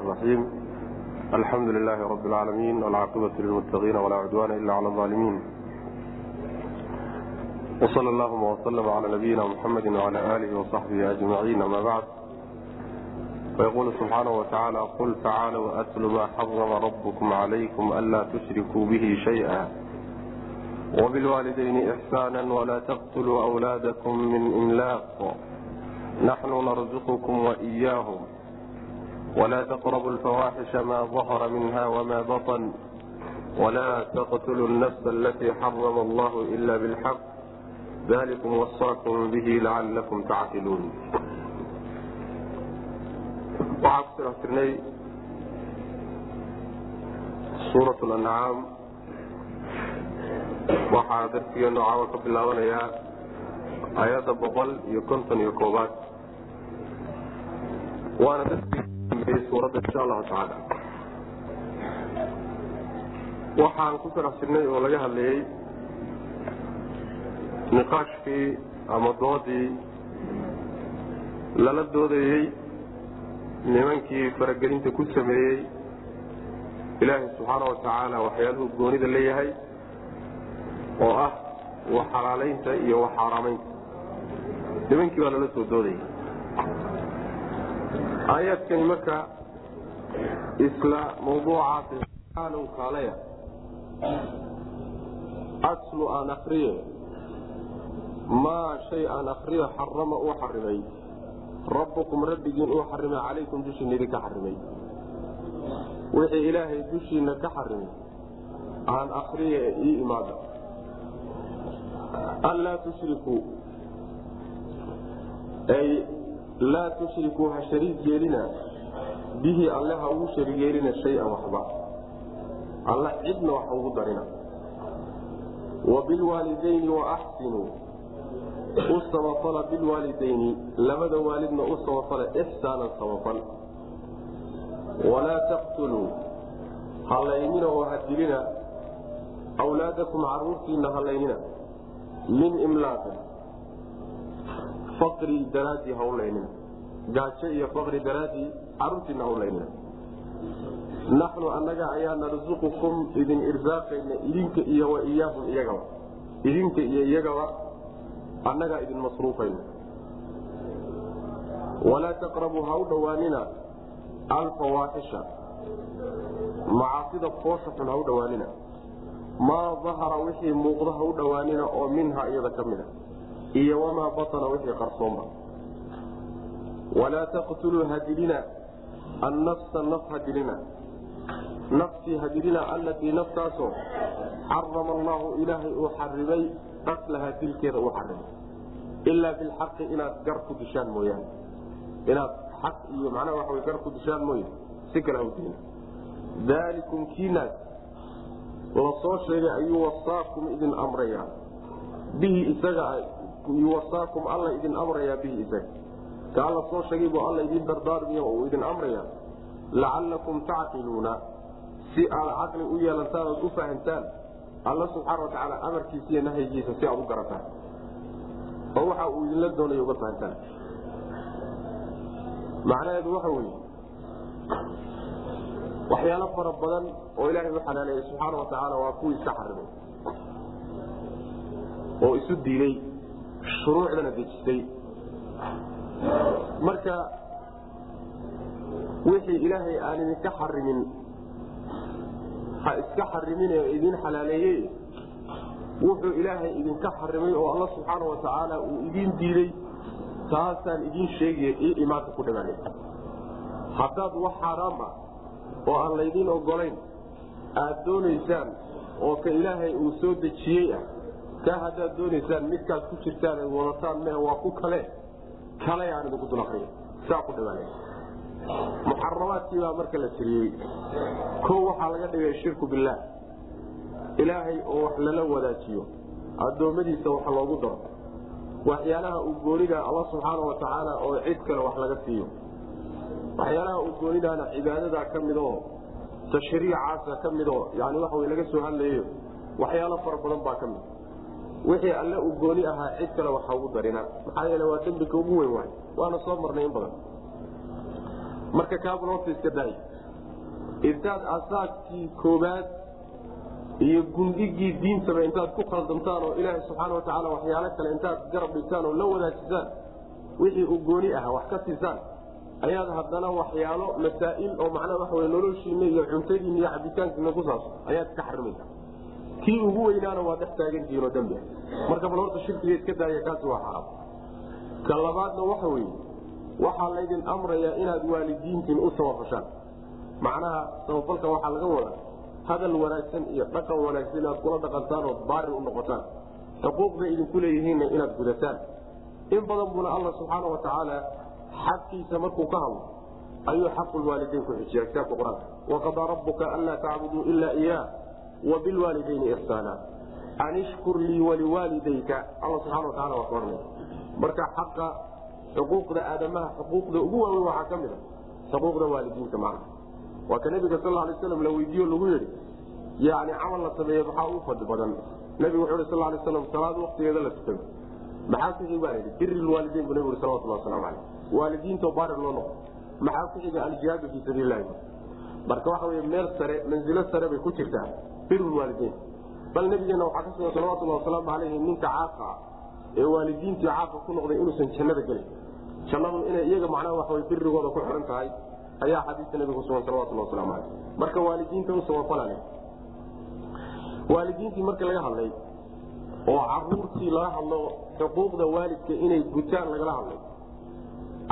الرحيم الحمد لله رب العالمين والعاقبة للمتقين ولا عدوان إلا على الظالمين وصلى اللهم وسلم على نبينا محمد وعلى آله وصحبه أجمعين أما بعد ويقول سبحانه وتعالى قل تعالوا أتل ما حرم ربكم عليكم ألا تشركوا به شيئا وبالوالدين إحسانا ولا تقتلوا أولادكم من إملاق نحن نرزقكم وإياهم ولا تقربوا الفواحش ما ظهر منها وما بطن ولا تقتلوا النفس التي حرم الله إلا بالحق ذلكم وصاكم به لعلكم تعقلون waxaa ku soo xirnay suurat lancaam waxaa darsigeenu caawa ka bilaabanayaa ayadda boqol iyo konton iyo koobaad waana darsigii suuradda insha allahu tacaala. Waxaan ku soo xirnay oo laga hadlayey niqaashkii ama doodii lala doodayey nimankii faragelinta ku sameeyey ilaahay subxaana wa tacaala waxyaaluhu goonida leeyahay oo ah wax xalaalaynta iyo wax xaaraamaynta. Nimankii baa lala soo doodayay aayaadkani marka isla mawduucaas kaalaya aslu aan akriye maa shay aan akriyo xarama uu xarimay. Rabbukum rabbigiin uu xarimay calaykum dushiina idinka xarimay. Wixii ilaahay dushiina ka xarimay aan akriya ee ii imaada an laa tushrikuu ay laa tushrikuu ha shariig yeelina bihi alle ha ugu shariig yeelina shay-an waxba. Alla cidna wax ugu darina. Wa bilwaalidayni waaxsinuu u samafala bilwaalidayni labada waalidna u samafala ixsaanan samafal. Walaa taqtuluu halaynina oo hadilina wlaadakum caruurtiina halaynina min imlaaqin faqri daraaddii hawlaynina gaajo iyo faqri daraaddii caruurtiina hawlaynina naxnu annaga ayaa narsuqukum idin irsaaqayna idinka iyo wa iyaahum iyagaba. Idinka iyo iyagaba annagaa idin masruufayna. Walaa taqrabuu ha u dhowaanina alfawaaxisha macaasida foosha xun ha u dhowaanina. Maa dahara wixii muuqda ha u dhowaanina oo minha iyada ka mida iyo wamaa batana wixii qarsoonba walaa taqtuluu hadilina annafsa naf hadilina. Naftii hadilina allatii naftaasoo xarama allahu ilaahay uu xarimay aslahaa dilkeeda uu xarimay. Ilaa bilxaqi inaad gar ku dishaan mooyaane. Inaad xaq iyo macnaha waxa way gar ku dishaan mooye si kale hawdiina daalikum kiinaas la soo sheegay ayuu wasaakum idin amrayaa bihi isaga wasaakum alla idin amrayaa bihi isaga ka alla soo sheegay buu alla idin dardaarmiya oo uu idin amrayaa. Lacallakum tacqiluuna. Si aad caqli u yeelantaan ood u fahamtaan alla subxaana watacaala amarkiisa iyo nahyigiisa si aad u garataan. Oo waxa uu idinla doonayo uga fahantaan. Macnaheedu waxa weeye waxyaalo fara badan oo ilaahay u xalaaleeyey subxaana wa waa kuwii iska xarimay oo isu diiday shuruucdana dejisay marka wixii ilaahay aan idinka xarimin ha iska xarimin oo idin xalaaleeye wuxuu ilaahay idinka xarimay oo alla subxaana wa tacaala uu idiin diiday taasaan idiin sheegaya io imaanka ku dhawaanay haddaad wax xaaraam ah oo aan laydiin ogolayn aad doonaysaan oo ka ilaahay uu soo dejiyey ah kaa haddaad doonaysaan midkaad ku jirtaan ay wadataan me waa ku kale. Kale aan idinku dul akriya saa ku dhawaanay muxaramaadkiibaa marka la tiriyey. Ko waxaa laga dhigay shirku billaah ilaahay oo wax lala wadaajiyo. Addoommadiisa wax loogu daro. Waxyaalaha uu gooniga alla subxaana wa tacaala oo cid kale wax laga siiyo. Waxyaalaha uu goonidaana cibaadadaa ka mid oo tashriicaasa ka midoo yani waxa laga soo hadlayo waxyaalo fara badan baa ka mid wixii alle uu gooni ahaa cid kale waxa ugu darina. Maxaa yeele waa dembika ugu weyn waay. Waana soo marnay in badan. Marka kaabulota iska daay intaad asaaskii koobaad iyo gundigii diintaba intaad ku khaldamtaan oo ilaaha subxaana watacaala waxyaalo kale intaad garab dhigtaan oo la wadaajisaan wixii uu gooni ah wax ka siisaan ayaad haddana waxyaalo masaa'il oo macnaha waxa wey noloshiina iyo cuntadiina iyo cabitaankiina ku saabsan ayaad iska xarimaysa kii ugu weynaana waa dhex taagantihiin oo dambi marka bal horta shirkiga iska daaya waa xaraam. Ka labaadna waxa weeye waxaa laydin amrayaa inaad waalidiintiin u samafashaan macnaha samafalka waxaa laga wadaa hadal wanaagsan iyo dhaqan wanaagsan inaad kula dhaqantaan oo baari u noqotaan. Xuquuqda idinku leeyihiinna inaad gudataan. In badan buna alla subxaana wa tacaala xaqkiisa markuu ka hadlo ayuu xaqulwaalidayn ku xijiya kitaabka qur'aanka. Waqadaa rabbuka anlaa tacbuduu ilaa iyaah wabilwaalidayni ixsaana an ishkur lii waliwaalidayka alla subxana wa taala waa ka oranaya marka xaqa xuquuqda aadamaha xuquuqda ugu waaweyn waxaa ka mid a xuquuqda waalidiinta macna waa ka nabiga sal lay slam la weydiiyo lagu yidhi yani camal la sameeye maxaa ugu fadli badan nabigu wuxuu sal lay slam salaad waktigeeda la tukado maxaa ku xiga baa yidhi biri lwaalidayn buu nabigu salawatullah waslamu caleyh waalidiintoo baarir loo noqo maxaa ku xiga aljihaadu fii sabiililahi marka waxa wey meel sare manzilo sare bay ku jirtaa birulwaalidayn bal nabigeena waxaa ka sugan salawatullah wasalaamu caleyhi ninka caaqa ah ee waalidiintii caaqa ku noqday inuusan jannada gelin. Jannadu inay iyaga macnaha waxa wey birigooda ku xiran tahay ayaa xadiiska nabiga kusugan salawatullah waslamu caleyh marka waalidiinta u samafalale waalidiintii marka laga hadlay oo caruurtii laga hadlo xuquuqda waalidka inay gutaan lagala hadlay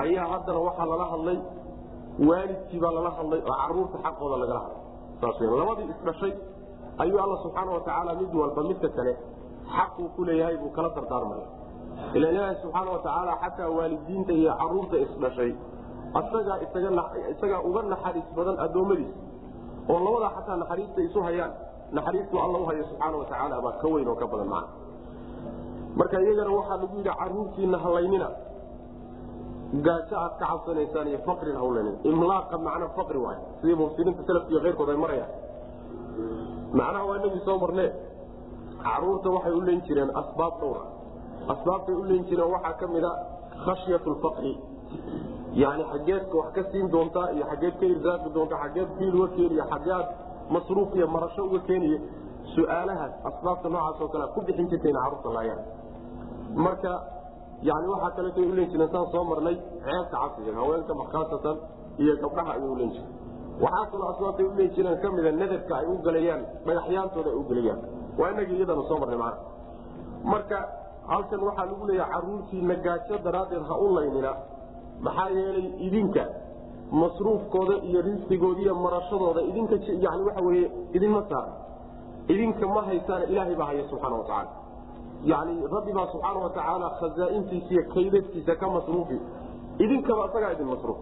ayaa haddana waxaa lala hadlay waalidkiibaa lala hadlay oo carruurta xaqooda lagala hadlay. Saas labadii isdhashay ayuu alla subxaana watacaala mid walba midka kale xaquu ku leeyahay buu kala dardaarmaya ila ilaahi subxaana watacaala xataa waalidiinta iyo carruurta isdhashay isagaa uga naxariis badan addoommadiis. Oo labadaa xataa naxariista isu hayaan naxariistu alla uhayo subxaana watacaala baa ka weyn oo ka badan macna. Marka iyagana waxaa lagu yidhi caruurtiina halaynina gaajo aad ka cabsanaysaan iyo faqrin hawlanin imlaaqa macna faqri waay sidii mufsiriinta salafka iyo keyrkood ay marayaan macnaha waa inagii soo marne carruurta waxay u leen jireen asbaab dhowra asbaabtay u leen jireen waxaa ka mid a khashyat lfaqri yani xageed wax ka siin doontaa iyo xageed ka irsaaqi doontaa xageed biil uga keeniy xageed masruuf iyo marasho uga keeniy su'aalahaas asbaabta noocaas oo kale ku bixin jirta ina carruurta laayaan. Marka yani waxaa kaleeto ulen jireen saan soo marnay ceebta cabsiga haweenka makhaasatan iyo gabdhaha ayay ulen jireen waxaa kaloo asbaabtay ulen jireen kamida nadarka ay u galayaan dhagaxyaantooda ay u gelayaan waa inagii iyadana soo marnay macna marka halkan waxaa lagu leeyaha caruurtiina gaajo daraaddeed ha u laynina maxaa yeelay idinka masruufkooda iyo risqigooda iyo marashadooda idinka yani waxa weye idinma saara idinka ma haysaana ilaahay baa haya subxaana watacaala yani rabbi baa subxaana watacaala khazaaintiisa iyo kaydadkiisa ka masruufi. Idinkaba asagaa idin masruuf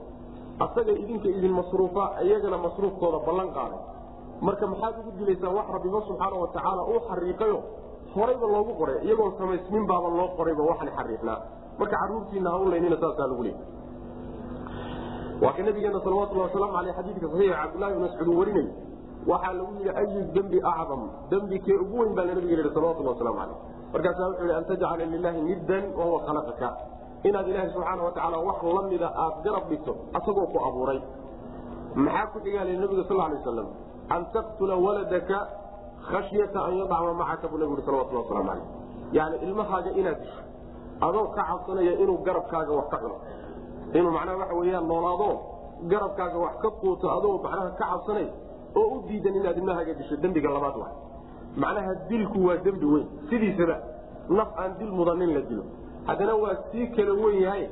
asaga idinka idin masruufa iyagana masruufkooda ballan qaaday. Marka maxaad ugu dilaysaan wax rabbiba subxaana watacaala uu xariiqayo horayba loogu qoray iyagoon samaysmin baaba loo qorayba waxan xariiqnaa. Marka caruurtiina ha u laynina saasaa lagu leeyay waa ka nabigeena salawatulhi wasalaamu aleyh xadiidka saxiixa cabdullahi bin mascuud uu warinay waxaa lagu yidhi ayu dembi acdam dembi kee ugu weyn baa la nabiga yihi salawatulhi waslamu caleyh markaasaa wuxuu yidhi an tajcala lilahi niddan wahuwa khalaqaka inaad ilaahay subxaana watacaala wax lamida aad garab dhigto asagoo ku abuuray. Maxaa ku xigaala nabiga sal lay waslam an taqtula waladaka khashyata an yadcama macaka buu nabigu yhi salawatulhi waslamu caleyh yani ilmahaaga inaad disho. Adoo ka cabsanaya inuu garabkaaga wax ka cuno. Inuu macnaha waxa weyaan noolaado garabkaaga wax ka quuto adoo macnaha ka cabsanay oo u diidan inaad ilmahaaga disho dembiga labaad wa macnaha dilku waa dembi weyn. Sidiisaba naf aan dil mudanin la dilo haddana waa sii kala wen yahay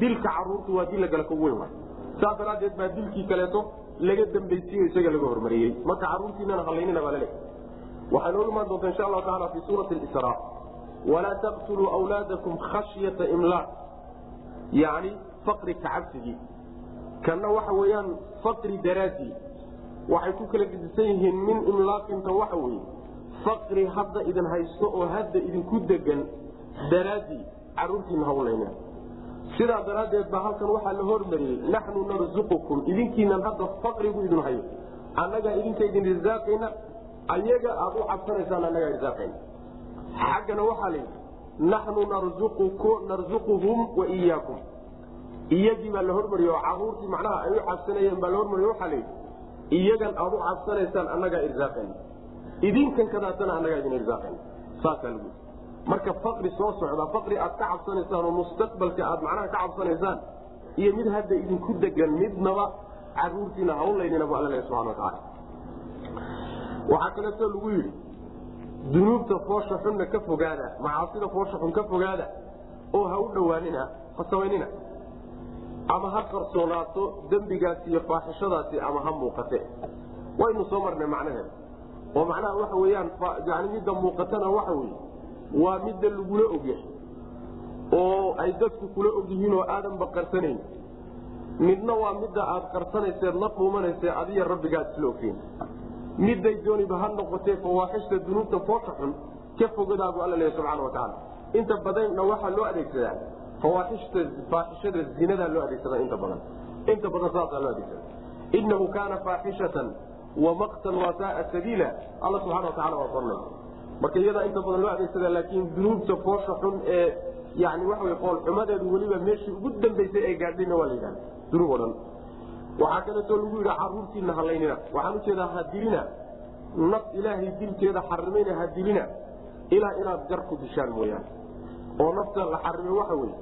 dilka caruurtu waa dil lagala ka weyn waay. Saas daraaddeed baa dilkii kaleeto laga dambaysiyo isaga laga hormariyey. Marka caruurtiinana halaynina baa laleeyahy waxaa noogu imaan doonta insha allahu taala fi suurati isra walaa taqtuluu wlaadakum khashyata imlaaq. Yani faqri kacabsigii kanna waxa weyaan faqri daraadii waxay ku kala gedisan yihiin min imlaaqinta waxa weye faqri hadda idin haysto oo hadda idinku degan daraadii caruurtiina hawlayna sidaa daraaddeed baa halkan waxaa la hormariyey naxnu narzuqukum idinkiinan hadda faqrigu idin hayo. Annagaa idinka idin risaaqayna ayaga aad u cabsanaysaan annagaa risaaqayna. Xaggana waxaa layidhi naxnu narzuquhum wa iyaakum. Iyagii baa la hormariye oo caruurtii macnaha ay u cabsanayeen baa la hormariye waxaa layidhi iyagan aad u cabsanaysaan annagaa irsaaqayna idinkan kadaatana annagaa idin irsaaqayna saasaa lagu marka faqri soo socda faqri aad ka cabsanaysaan oo mustaqbalka aad macnaha ka cabsanaysaan iyo mid hadda idinku degan midnaba caruurtiina hawlaynina bu alla leeya subxana watacaala waxaa kaleetoo lagu yidhi dunuubta foosha xunna ka fogaada macaasida foosha xun ka fogaada oo ha u dhowaanina ha samaynina ama ha qarsoonaato dembigaasi iyo faaxishadaasi ama ha muuqate. Waynu soo marnay macnaheeda oo macnaha waxa weyaan midda muuqatana waxa weye waa midda lagula ogyahay oo ay dadku kula ogyihiin oo aadanba qarsanayn midna waa midda aad qarsanayseed la dhuumanayse adiya rabbigaad isla midday dooniba ha noqotee fawaaxishta dunuubta foosha xun ka fogadaabu alla leeya subxana wa tacaala. Inta badanna waxaa loo adeegsadaa fawaaxishta faaxishada zinadaa loo adeegsadaa inta badan. Inta badan saasaa loo adeegsada inahu kaana faaxishatan wa maqtan sabiila alla subxana wa tacala waa qornay marka iyadaa inta badan loo adeegsada laakiin dunuubta foosha xun ee yani waxa wey qoolxumadeedu weliba meeshii ugu dambaysay ee gaadhayna waa la yidhahda dunuub o dhan. Waxaa kaleetoo lagu yidhi caruurtiina halaynina waxaan u jeedaa hadilina naf ilaahay dilkeeda xarimayna hadilina ilaa inaad gar ku dishaan mooyaane. Oo nafta la xarimay waxa wey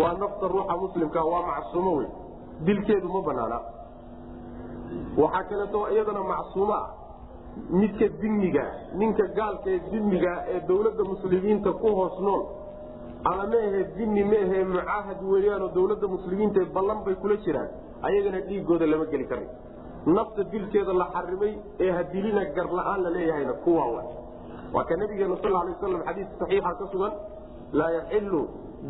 waa nafta ruuxa muslimka waa macsuumo wey dilkeedu ma banaana waxaa kaleeto iyadana macsuumo ah midka dimigaa ninka gaalka ee dimigaa ee dawladda muslimiinta ku hoos nool ama maahe dimi maahe mucaahad weeyaanoo dawladda muslimiinta ballan bay kula jiraan. Ayagana dhiigooda lama geli karay nafta dilkeeda la xarimay ee hadilina gar la'aan la leeyahayna kuwaa wa waa ka nabigeena sal lay waslam xadiis saxiixa ka sugan laa yaxilu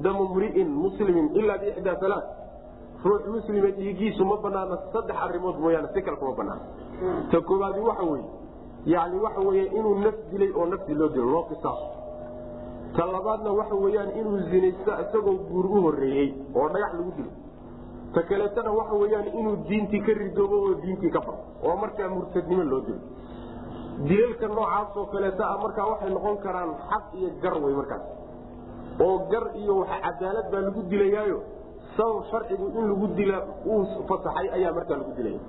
damu mri'in muslimin ilaa biixdaa alaa ruux muslima dhiigiisu ma banaana saddex arimood mooyaane si kale kuma banaana ta kooaadi waxa weye yani waxa wey inuu naf dilay oo naftii loo dilo loo qisaaso ta labaadna waxa weyaan inuu zinaysto isagoo guur u horeeyey oo dhagax lagu dilo. Ta kaleetana waxa weyaan inuu diintii ka ridoobo oo diintii ka faro oo markaa murtadnimo loo dilo. Dilalka noocaasoo kaleeta a markaa waxay noqon karaan xaq iyo gar wey markaas. Oo gar iyo cadaalad baa lagu dilayaayo. Sabab sharcigu in lagu dila uu fasaxay ayaa markaa lagu dilaya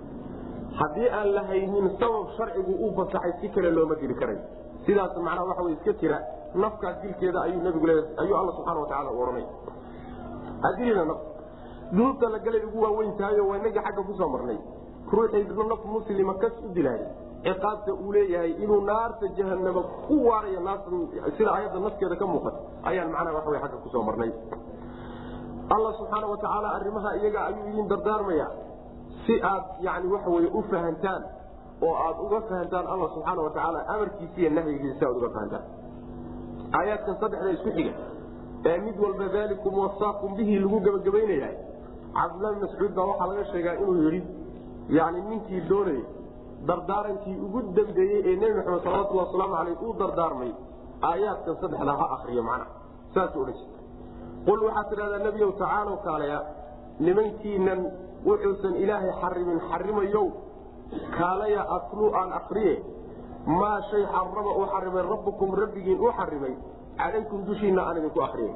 haddii aan la haynin sabab sharcigu uu fasaxay si kale looma dili karay. Sidaas macnaha waxa wey iska jira nafkaas dilkeeda ayuu nabigu le ayuu alla subxana watacaala u ohanay hadilina naf dunuubta la galay ugu waaweyn tahayo waa inagii xagga ku soo marnay. Ruuxii naf muslima kas u dilaay ciqaabta uu leeyahay inuu naarta jahanama ku waarayo sida ayadda naskeeda ka muuqata ayaan macnaha waxa wey agga ku soo marnay. Alla subxaana wa tacaala arrimaha iyaga ayuu idin dardaarmaya si aad yani waxa wey u fahantaan oo aad uga fahantaan alla subxaana wa tacaala amarkiisa iyo nahyigiisa si aad uga fahantaan. Aayaadkan saddexda isku xiga. Ee mid walba dalikum wasaakum bihi lagu gebagabaynaya cabdulahi bin mascuud baa waxaa laga sheegaa inuu yidhi yani ninkii doonayay dardaarankii ugu dambeeyey ee nebi maxamed salawatulhi wasalaamu aleyh uu dardaarmay aayaadkan saddexdaa ha akriyo macna. Saasuu odhan jirta qul waxaad tidhahdaa nebiyow tacaalow kaalaya nimankiinan wuxuusan ilaahay xarimin xarimayow kaalaya atlu aan akriye maa shay xarama uu xarimay rabbukum rabbigiin uu xarimay calaykum dushiinna aan idinku akriyay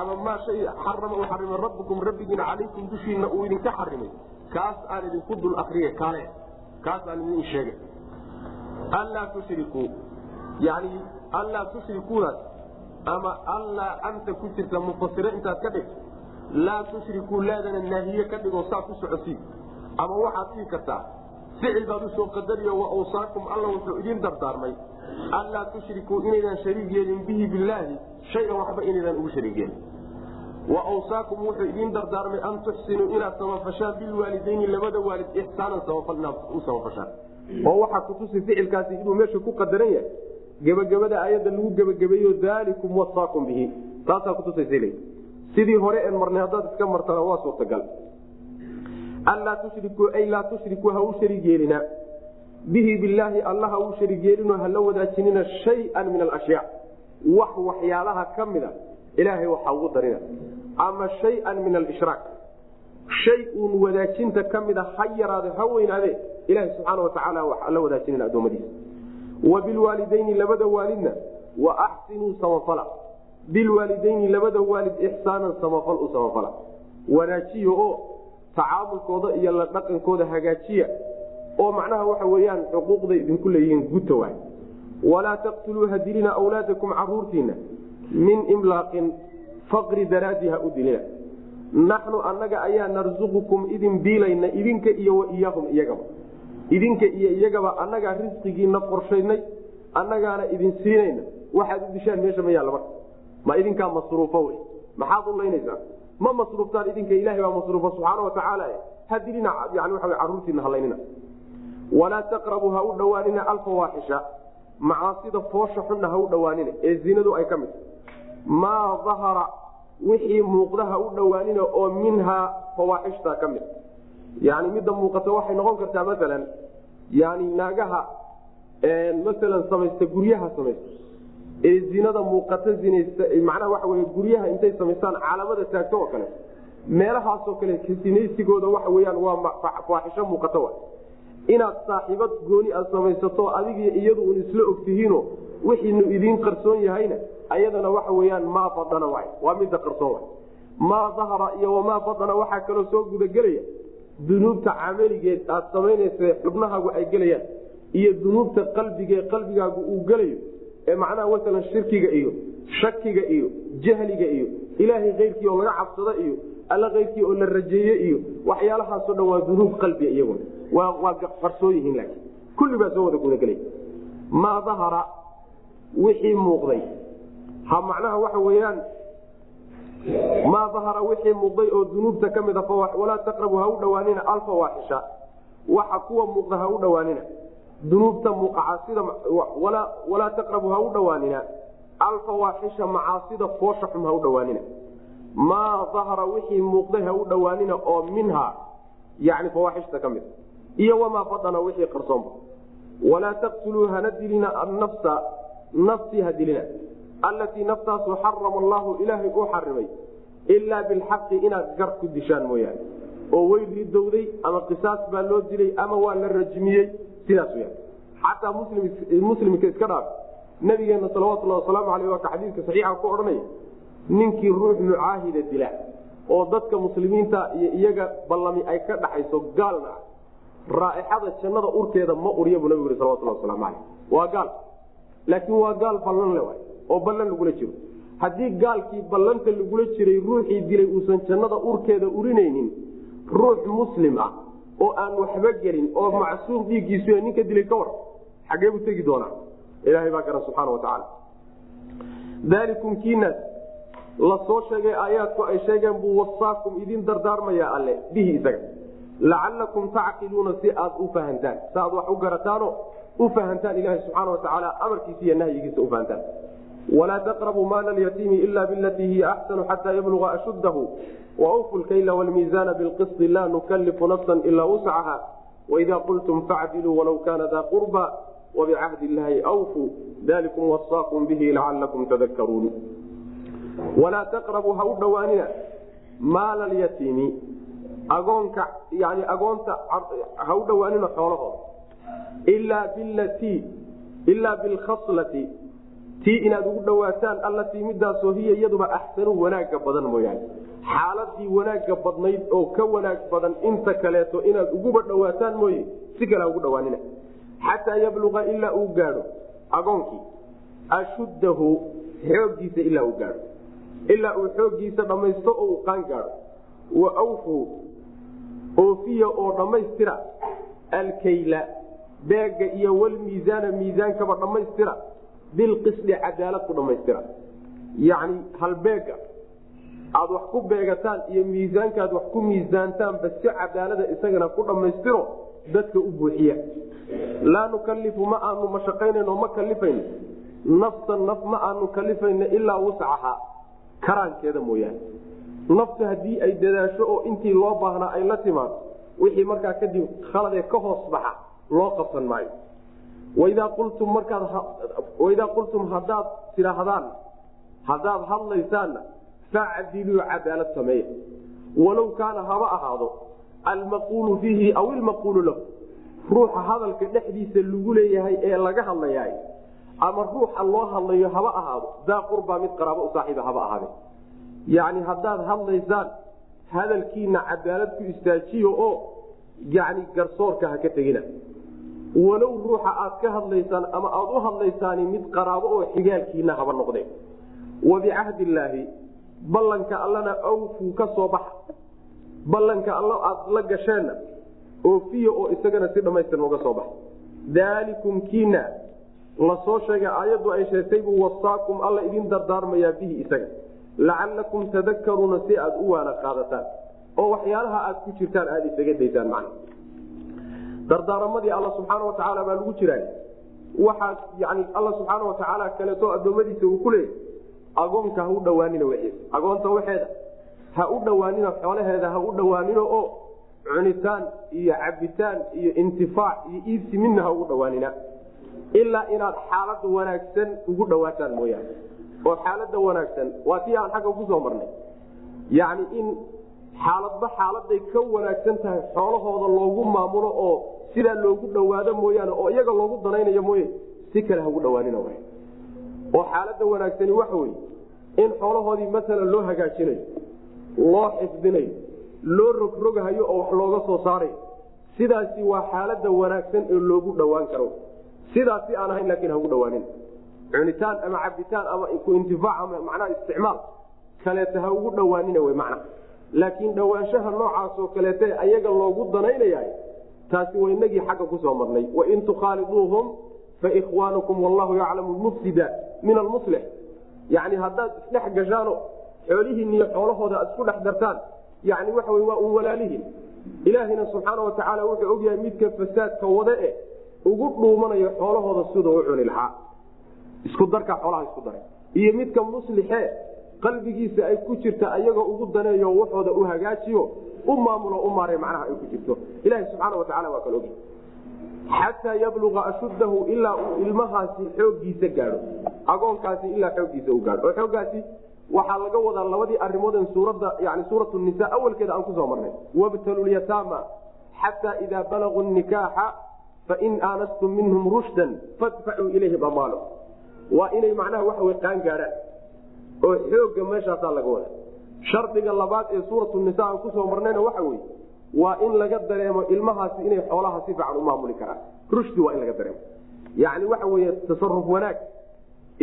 ama maa shay xarama uu xarimay rabbukum rabbigiin calaykum dushiinna uu idinka xarimay kaas aan idinku dul akriye kaale. Kaas aan idin sheegay. Anlaa tushrikuu. Yani anlaa tushrikuunaas ama allaa anta ku jirta mufasire intaad ka dhigto laa tushrikuu laadana naahiye ka dhigoo saa ku socosiin ama waxaad dhihi kartaa ficil baad u soo qadariyo wa awsaakum alla wuxuu idin dardaarmay. Anlaa tushrikuu inaydaan shariig yeelin bihi bilaahi shayan waxba inaydaan ugu shariig yeelin. Wa awsaakum wuxuu idin dardaarmay an tuxsinuu inaad samafashaan bilwaalidayni labada waalid ixsaanan inaad u samafashaan oo waxaa kutusi ficilkaasi inuu meesha ku qadaran yahay gebagabada aayadda lagu gebagabeeyo daalikum wasaakum bihi. Taasaa kutusasl sidii hore en marnay haddaad iska martana waa suurtagal. Anlaa tushrikuu ay laa tushrikuu ha u shariig yeelina bihi bilaahi alla ha u shariig yeelino hala wadaajinina shayan min alashyaa wax waxyaalaha ka mida ilaahay waxa ugu darina. Ama shayan min alishraak. Shay uun wadaajinta ka mida ha yaraade ha weynaade ilaha subxaana watacaala wax alla wadaajinina adoomadiisa wa bilwaalidayni labada waalidna wa axsinuu samafala bilwaalidayni labada waalid ixsaanan samafal u samafala. Wanaajiya oo tacaamulkooda iyo la dhaqankooda hagaajiya. Oo macnaha waxa weyaan xuquuqday idinku leeyihiin guta waay. Walaa taqtuluu ha dilina awlaadakum caruurtiina min imlaaqin faqri daraadii ha u dilina. Naxnu annaga ayaa narsuqukum idin biilayna idinka iyo waiyaahum iyagaba. Idinka iyo iyagaba annagaa risqigiina qorshaynay annagaana idin siinayna waxaad u dishaan meesha ma yaalla marka ma idinkaa masruufo wey. Maxaad u laynaysaa? Ma masruuftaan idinka ilahay baa masruufa subxaana watacaala ha dilina yani waa caruurtiina halaynina walaa taqrabu ha u dhowaanina alfawaaxisha. Macaasida foosha xunna ha u dhowaanina ee zinadu ay ka mid maa dahara wixii muuqda ha u dhowaanina oo minhaa fawaaxishta ka mid yani midda muuqata waxay noqon kartaa maalan yani naagaha masalan samaysta guryaha samaysta ee zinada muuqata zinaysta macnaha waxa wey guryaha intay samaystaan caalamada taagto oo kale meelahaasoo kale sinaysigooda waxa weyaan waa faaxisho muuqata wa inaad saaxiibad gooni aad samaysato adigii iyadu un isla ogtihiino wixiinu idiin qarsoon yahayna ayadana waxa weyaan maa badana waay waa midda qarsoon wa maa dahara iyo wamaa badana waxaa kaloo soo gudagelaya dunuubta camaligeed aad samaynaysa xubnahaagu ay gelayaan iyo dunuubta qalbigee qalbigaagu uu gelayo ee macnaha masalan shirkiga iyo shakiga iyo jahliga iyo ilaahay keyrkii oo laga cabsado iyo alla keyrkii oo la rajeeye iyo waxyaalahaasoo dhan waa dunuub qalbiga iyaguna waa qarsoon yihiin laakiin. Kulli baa soo wada gudagelay maa dahara wixii muuqday. Ha macnaha waxa weeyaan maa dahara wixii muuqday oo dunuubta ka mid a taqrabu ha u dhowaanina alfawaaxisha waxa kuwa muuqda ha u dhowaanina dunuubta muqacasida walaa taqrabu ha u dhowaanina alfawaaxisha macaasida foosha xum ha u dhowaanina maa dahara wixii muuqday ha u dhowaanina oo minhaa yani fawaaxishta ka mid. Iyo wamaa badana wixii qarsoonba. Walaa taqtuluu hana dilina annafsa naftii ha dilina. Allatii naftaasu xarama allahu ilaahay uu xarimay ilaa bilxaqi inaad gar ku dishaan mooyaane. Oo way ridowday ama qisaas baa loo dilay ama waa la rajmiyey sidaas xataa muslimka iska dhaaf nabigeena salawatulhi wasalaamu aleyh waa ka xadiidka saxiixa ku odhanaya ninkii ruux mucaahida dila oo dadka muslimiinta iyo iyaga ballami ay ka dhaxayso gaalna ah raaixada jannada urkeeda ma urya buu nabigu yhi salawatulhi wasalaamu aleyh waa gaal. Laakiin waa gaal ballan le oo ballan lagula jiro. Haddii gaalkii ballanta lagula jiray ruuxii dilay uusan jannada urkeeda urinaynin ruux muslim ah oo aan waxba gelin oo macsuum dhiiggiisu ninka dilay ka war xagee buu tegi doonaa. Ilaahay baa gara subxaana watacaala daalikum kiinaas la soo sheegay aayaadku ay sheegeen buu wasaakum idin dardaarmayaa alle bihi isaga. Lacalakum tacqiluuna si aad u fahantaan. Si aad wax u garataano u fahantaan ilaha subxaana watacaala amarkiisa iyo nahyigiisa u fahantaan walaa taqrabuu maala alyatiimi ila bilatii hiya axsanu xataa yabluga ashuddahu wawfu lkayla wlmiizaana bilqisti laa nukalifu nafsa ilaa wuscaha waidaa qultum facdiluu walaw kaana daa qurba wabicahdi illaahi awfuu dalikum wasaakum bihi lacalakum tadakaruun walaa taqrabuu ha u dhowaanina maala alyatiimi agoonka yani agoonta ha u dhowaanina xoolahooda ilaa bilatii ilaa bilkhaslati tii inaad ugu dhowaataan allatii midaasoo hiya iyaduba axsanu wanaaga badan mooyaane. Xaaladii wanaaga badnayd oo ka wanaag badan inta kaleeto inaad uguba dhowaataan mooye si kale ugu dhawaanina xataa yabluqa ilaa uu gaadho. Agoonkii ashuddahu xooggiisa ilaa uu gaadho. Ilaa uu xooggiisa dhammaysto oo uu qaan gaadho. Wa awfuu oofiya oo dhammaystira alkayla beega iyo walmiisaana miisaankaba dhammaystira bilqisdi cadaalad ku dhammaystira yacni halbeega aada wax ku beegataan iyo miisaankaad wax ku miisaantaanba si cadaalada isagana ku dhammaystiro dadka u buuxiya. Laa nukalifu ma aanu mashaqaynayno ma kalifayno nafsan naf ma aanu kalifayno ilaa wuscaha karaankeeda mooyaane. Naftu haddii ay dadaasho oo intii loo baahnaa ay la timaado wixii markaa kadib khaladee ka hoos baxa loo qabsan maayo waidaa qultum markaad waidaa qultum haddaad tidhaahdaan haddaad hadlaysaanna facdiluu cadaalad sameeya walow kaana haba ahaado almaquulu fiihi aw ilmaquulu lahu ruuxa hadalka dhexdiisa lagu leeyahay ee laga hadlayaay ama ruuxa loo hadlayo haba ahaado daa qurbaa mid qaraabo u saaxiiba haba ahaade yacni haddaad hadlaysaan hadalkiina cadaalad ku istaajiyo oo yani garsoorka ha ka tegina walow ruuxa aad ka hadlaysaan ama aada u hadlaysaani mid qaraabo oo xigaalkiina haba noqdeen. Wabicahdi illaahi ballanka allana awfuu ka soo baxa. Ballanka alla aada la gasheenna oofiya oo isagana si dhammaystiran uga soo baxa. Daalikum kiina la soo sheegay aayaddu ay sheegtay buu wasaakum alla idin dardaarmayaa bihi isaga. Lacalakum tadakaruuna si aada u waana qaadataan. Oo waxyaalaha aad ku jirtaan aada isaga daysaan macna dardaaramadii alla subxaana watacaala baa lagu jiraa waxaa yani alla subxaana watacaala kaleeto addoommadiisa uu ku leeyay agoonka ha u dhawaanina wiis agoonta waxeeda ha u dhawaanina xoolaheeda ha u dhawaanino oo cunitaan iyo cabitaan iyo intifaac iyo iibsi midna ha ugu dhawaanina ilaa inaad xaalada wanaagsan ugu dhawaataan mooyaane. Oo xaalada wanaagsan waa tii aan xagga ku soo marnay. Yani in xaaladba xaaladay ka wanaagsan tahay xoolahooda loogu maamulo oo sidaa loogu dhawaado mooyaane oo iyaga loogu danaynayo mooye si kale hagu dhawaanina oo xaalada wanaagsani waxa wey in xoolahoodii masalan loo hagaajinayo loo xifdinayo loo rogrogahayo oo wax looga soo saarayo sidaasi waa xaalada wanaagsan ee loogu dhawaan karo. Sidaasi aan ahayn laakiin hagu dhawaanin cunitaan ama cabitaan ama intifaac ama macnaha isticmaal kaleeta ha ugu dhawaanina wey macna laakiin dhawaanshaha noocaas oo kaleete ayaga loogu danaynaya taasi waa inagii xagga ku soo marnay. Wain tukhaaliduuhum faikhwaanukum wallahu yaclamu mufsida min almuslix yani haddaad isdhex gashaano xoolihiin iyo xoolahooda aad isku dhex dartaan yani waxa waa un walaalihiin ilaahina subxaana watacaala wuxuu ogyahay midka fasaadka wade e ugu dhuumanayo xoolahooda siduu u cuni lahaa. Isku darka xoolaha isku daray. Iyo midka muslixe qalbigiisa ay ku jirta ayagoo ugu daneeyo waxooda u hagaajiyo u maamulo u maare macnaha ay ku jirto. Ilahi subxaana watacaala waa kala ogyahay xataa yabluga ashuddahu ilaa uu ilmahaasi xoogiisa gaadho. Agoonkaasi ilaa xoogiisa u gaadho. Oo xoogaasi waxaa laga wadaa labadii arimoodn suuradda yani suurat nisa awalkeeda aan ku soo marnay. Wabtalu lyataama xataa idaa balaguu nikaaxa fain aanastum minhum rushdan fadfacuu ilayhim amaalo waa inay macnaha waxa wey qaan gaadhaan oo xooga meeshaasaa laga wada shardiga labaad ee suuratu nisa aan ku soo marnayna waxa weye waa in laga dareemo ilmahaasi inay xoolaha si fiican u maamuli karaan. Rushdi waa in laga dareemo. Yani waxa weye tasaruf wanaag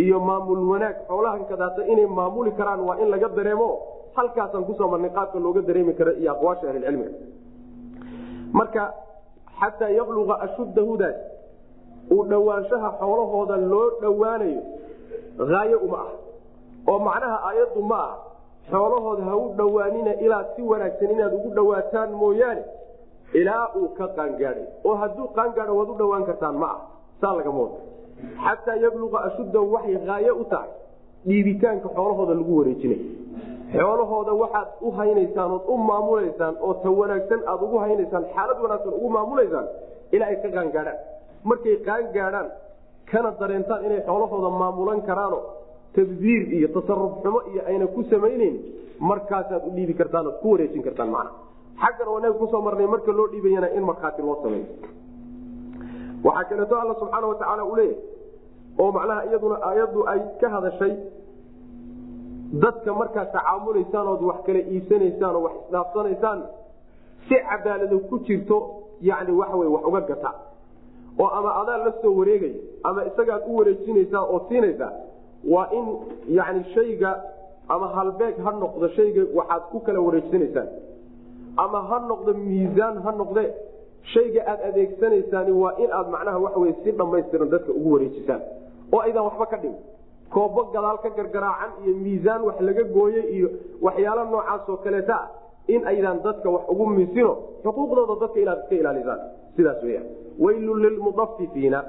iyo maamul wanaag xoolahan kadaata inay maamuli karaan waa in laga dareemo. Halkaasaan ku soo marnay qaabka looga dareemi karo iyo aqwaasha ahlilcilmiga marka xataa yabluga ashuddahudaas uu dhowaanshaha xoolahooda loo dhowaanayo haayo uma ah oo macnaha aayaddu ma ah. Xoolahooda ha u dhowaanina ilaa si wanaagsan inaad ugu dhowaataan mooyaane ilaa uu ka qaangaadhay. Oo hadduu qaangaadho waad u dhowaan kartaan ma ah. Saa lagama wado xataa yabluqa ashuddahu waxay haayo u tahay. Dhiibitaanka xoolahooda lagu wareejinayo xoolahooda waxaad u haynaysaan ood u maamulaysaan oo ta wanaagsan aad ugu haynaysaan xaalad wanaagsan ugu maamulaysaan ilaa ay ka qaangaadhaan. Markay qaangaadhaan kana dareentaan inay xoolahooda maamulan karaano tabdiir iyo tasaruf xumo iyo ayna ku samayneyn markaasaad u dhiibi kartaan ood ku wareejin kartaan macna xaggan naga ku soo marnay marka loo dhiibayana in markhaati loo sameeyo waxaa kaleeto alla subxaana watacaala uu leeyahay oo macnaha iyaduna aayaddu ay ka hadashay dadka markaad tacaamulaysaan ood wax kala iibsanaysaan oo wax isdhaafsanaysaan si cadaalado ku jirto yani waxawy wax uga gata oo ama adaa la soo wareegaya ama isagaad u wareejinaysaa oo siinaysaa waa in yani shayga ama halbeeg ha noqdo shayga waxaad ku kala wareejsanaysaan. Ama ha noqdo miisaan ha noqde shayga aad adeegsanaysaan waa in aad macnaha waxawy si dhammaystiran dadka ugu wareejisaan. Oo aydan waxba ka dhigin koobo gadaal ka gargaraacan iyo miisaan wax laga gooye iyo waxyaala noocaasoo kaleeta ah in aydaan dadka wax ugu misino xuquuqdooda dadka inaad iska ilaalisaan. Sidaas weya waylun lilmudafifiina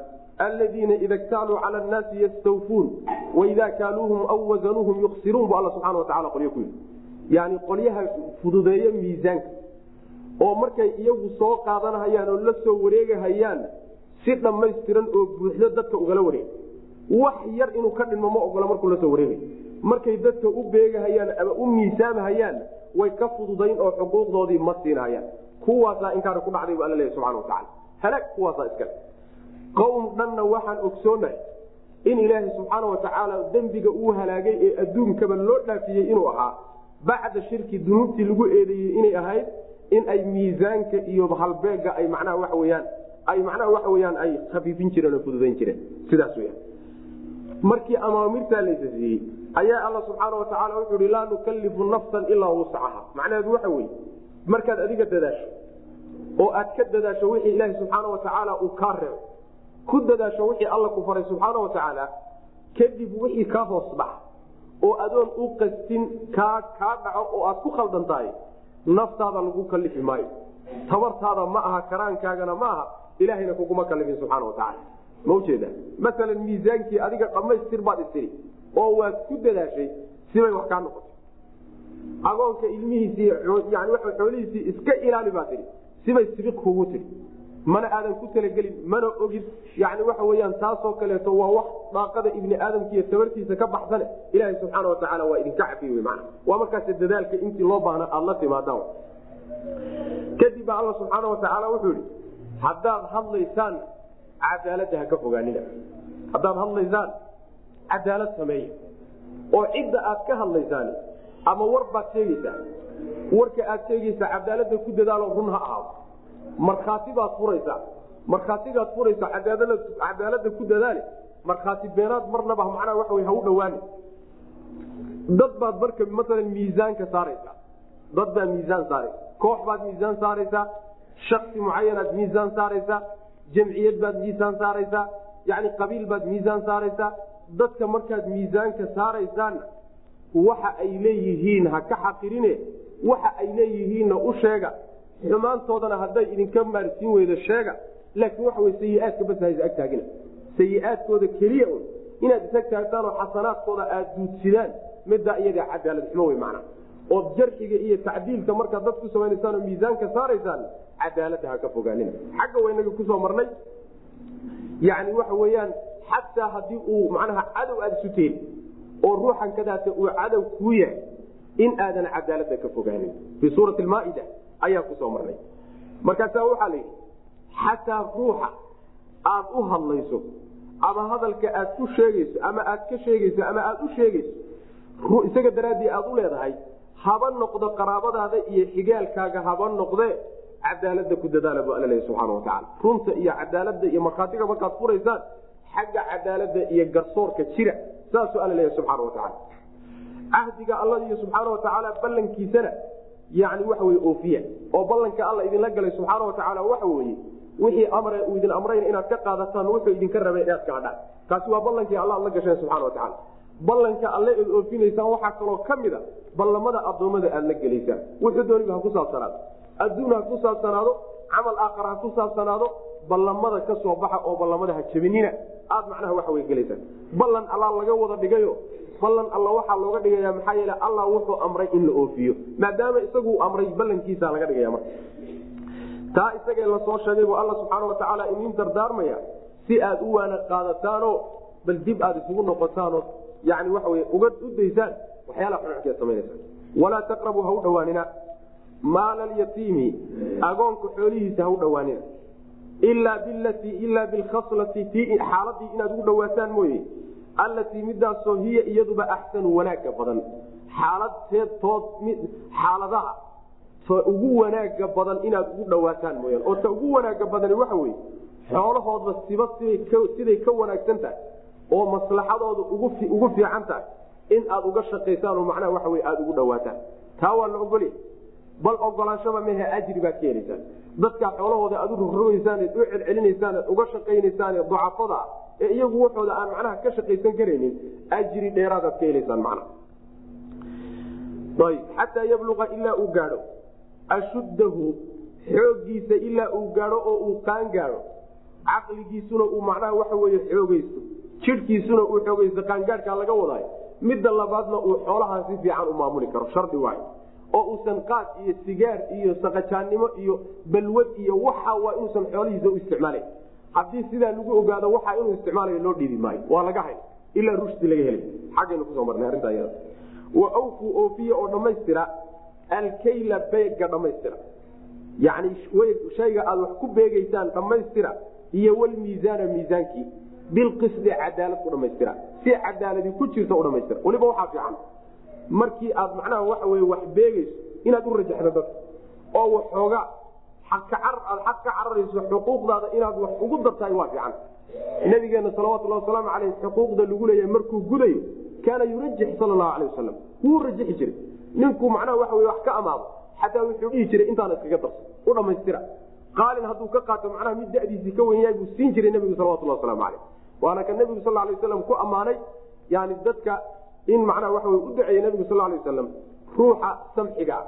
aladiina ida ktaaluu cala annaasi yastawfuun waida kaaluuhum aw wasanuuhum yuksiruun bu alla subxana watacala qolyo ku yidhi. Yani qolyaha fududeeyo miisaanka. Oo markay iyagu soo qaadanahayaan oo la soo wareegahayaan si dhammaystiran oo buuxdo dadka ugala wareeg. Wax yar inuu ka dhinmo ma ogola markuu la soo wareegay. Markay dadka u beegahayaan ama u miisaamahayaan way ka fududayn oo xuquuqdoodii ma siinahayaan. Kuwaasaa inkaari ku dhacday bu alla leeya subxana watacala halaag kuwaasaa iskale qowm dhanna waxaan ogsoonahay in ilaahay subxaana watacaala dembiga uu halaagay ee adduunkaba loo dhaafiyey inuu ahaa bacda shirki dunuubtii lagu eedeeyey inay ahayd in ay miisaanka iyo halbeega ay macnaha waxa weyaan ay macnaha waxa weyaan ay khafiifin jireen oo fududayn jireen. Sidaas weyan markii amaamirtaa laysa siiyey ayaa alla subxaana watacaala wuxuu ihi laa nukallifu nafsan ilaa wuscaha macnaheedu waxa weye markaad adiga dadaasho oo aad ka dadaasho wixii ilaahi subxaana watacaala uu kaa reebo ku dadaasho wixii alla ku faray subxaana watacaala kadib wixii kaa hoos baxa oo adoon u qastin kaa kaa dhaco oo aad ku khaldan tahay naftaada lagu kalifi maayo. Tabartaada ma aha karaankaagana ma aha ilahayna kuguma kalifin subxaana watacaala ma ujeeda maalan miisaankii adiga dhammaystir baad istiri oo waad ku dadaashay sibay wax kaa noqotay. Agoonka ilmihiisii yani xoolihiisii iska ilaali baa tii sibay sibiq kugu tiri mana aadan ku talagelin mana ogin yani waxa weyaan taasoo kaleeto waa wax daaqada ibni aadamka tabartiisa ka baxsane. Ilaaha subxaana watacaala waa idinka cafiy w mana waa markaas dadaalka intii loo baahna aada la timaadaan kadib baa alla subxaana watacaala wuxuu yihi haddaad hadlaysaan cadaalada ha ka fogaanina. Haddaad hadlaysaan cadaalad sameeya. Oo cidda aad ka hadlaysaan ama war baad sheegaysaa. Warka aad sheegaysaa cadaalada ku dadaalo run ha ahaado markhaati baad furaysaa. Markhaatigaad furaysa cadaalada ku dadaale markhaati beenaad marnaba macnaha waxa wy ha u dhawaani dad baad marka maalan miisaanka saaraysaa. Dad baad miisaan saaraysa koox baad miisaan saaraysaa. Shaksi mucayanaad miisaan saaraysaa. Jamciyad baad miisaan saaraysaa. Yani qabiil baad miisaan saaraysaa. Dadka markaad miisaanka saaraysaanna waxa ay leeyihiin ha ka xaqirine waxa ay leeyihiinna u sheega xumaantoodana hadday idinka maarsiin weydo sheega laakiin waxa wy sayiaadka bas ha ag taagina. Sayiaadkooda keliya un inaad isag taagtaan oo xasanaadkooda aad duudsidaan middaa iyaga cadaalad xumo wey macna ood jarxiga iyo tacdiilka markaad dad ku samaynaysaan oo miisaanka saaraysaan cadaalada ha ka fogaanina. Xagga waynaga ku soo marnay. Yani waxa weyaan xataa haddii uu macnaha cadow aada isu teeli oo ruuxan uu cadow kuu yahay in aadan cadaalada ka fogaanin fii suurati maaida ayaa ku soo marnay. Markaasaa waxaa la xataa ruuxa aad u hadlayso ama hadalka aad ku sheegayso ama aad ka sheegayso ama aad u sheegayso isaga daraaddii aad u leedahay haba noqdo qaraabadaada iyo xigaalkaaga haba noqde cadaalada ku dadaala bu alla leeya watacaala runta iyo cadaalada iyo markhaatiga markaad furaysaan xagga cadaalada iyo garsoorka jira. Saasuu alla leeya subxaana watacaala cahdiga alla subxaana watacaala ballankiisana yani waxa wey oofiya. Oo ballanka alla idinla galay subxaana watacaala waxa weeye wixii amre uu idin amrayna inaad ka qaadataan wuxuu idinka rabay inaad ka hadhaan kaasi waa ballankii alla ad la gasheen subxana watacaala ballanka alle eed oofinaysaan waxaa kaloo ka mid a ballamada addoommada aad la gelaysaan. Wuxuu dooniba ha ku saabsanaado. Adduun ha ku saabsanaado camal aakhar ha ku saabsanaado ballamada ka soo baxa oo ballamada ha jabinina aad macnaha waxa wey gelaysaan. Ballan allaa laga wada dhigayo ballan alla waxaa looga dhigaya maxaa yeele allah wuxuu amray in la oofiyo maadaama isaguu amray ballankiisa laga dhigaya marka. Taa isagee la soo sheegay buu alla subxaana watacaala idin dardaarmaya si aad u waana qaadataanoo bal dib aad isugu noqotaanoo yani waxa wey uga u daysaan waxyaalaha xunxunkeed samaynaysa walaa taqrabuu ha u dhowaanina maala alyatiimi agoonka xoolihiisa ha u dhowaanina. Ilaa bilatii ilaa bilkhaslati tii xaaladii inaad ugu dhawaataan mooye allatii midaasoo hiya iyaduba axsanu wanaaga badan. Xaaladaha ugu wanaaga badan inaad ugu dhawaataan mooyaan oo ta ugu wanaaga badani waxa weye xoolahoodba siba siday ka wanaagsan tahay oo maslaxadooda ugu fiican tahay in aad uga shaqaysaan oo macnaha waxa wey aada ugu dhawaataan taa waa la ogolya bal ogolaanshaba mehe ajri baad ka helaysaan. Dadkaa xoolahooda aad u rogrogaysaan eed u celcelinaysaan eed uga shaqaynaysaan ducafada ee iyagu waxooda aan macnaha ka shaqaysan karaynin ajri dheeraadaad ka helaysaan macnaha ayb xataa yabluqa ilaa uu gaadho. Ashuddahu xoogiisa ilaa uu gaadho oo uu qaan gaadho. Caqligiisuna uu macnaha waxa weye xoogaysto. Jidhkiisuna uu xoogaysto. Qaangaadhkaa laga wadaayo. Midda labaadna uu xoolahaa si fiican u maamuli karo. Shardi waayo. Oo uusan qaad iyo sigaar iyo saqajaannimo iyo balwad iyo waxa waa inuusan xoolihiisa u isticmaalayn haddii sidaa lagu ogaado waxa inuu isticmaalayo loo dhiibi maayo waa laga hay ilaa rushdi laga helay. Xaggaynu ku soo marnay arrintaa iyada. Wa awfuu oofiya oo dhammaystira alkayla beega dhammaystira yacni shayga aada wax ku beegaysaan dhammaystira iyo walmiisaana miisaankii. Bilqisdi cadaalad ku dhamaystira. Si cadaaladi ku jirta u dhamaystira. Weliba waxaa fiican. Markii aad macnaha waxa wey wax beegayso inaad u rajaxdo dadka oo waxoogaa aad xaq ka cararayso xuquuqdaada inaad wax ugu dartahay waa fiican. Nabigeena salawatulhi wasalaamu aleyh xuquuqda lagu leeyahay markuu gudayo kaana yurajix sal lahu alay wasalam wuu rajixi jiray. Ninkuu macnaha waxa wey wax ka amaado xataa wuxuu dhihi jiray intaana iskaga darso u dhamaystira. Qaalin hadduu ka qaato macnaha mid dadiisii ka wen yahay buu siin jiray nabigu salawatulhi waslamu aleyh waana ka nabigu sal lay waslam ku ammaanay yani dadka in macnaha waxa u duceeyey nabigu sal lay wasalam ruuxa samxiga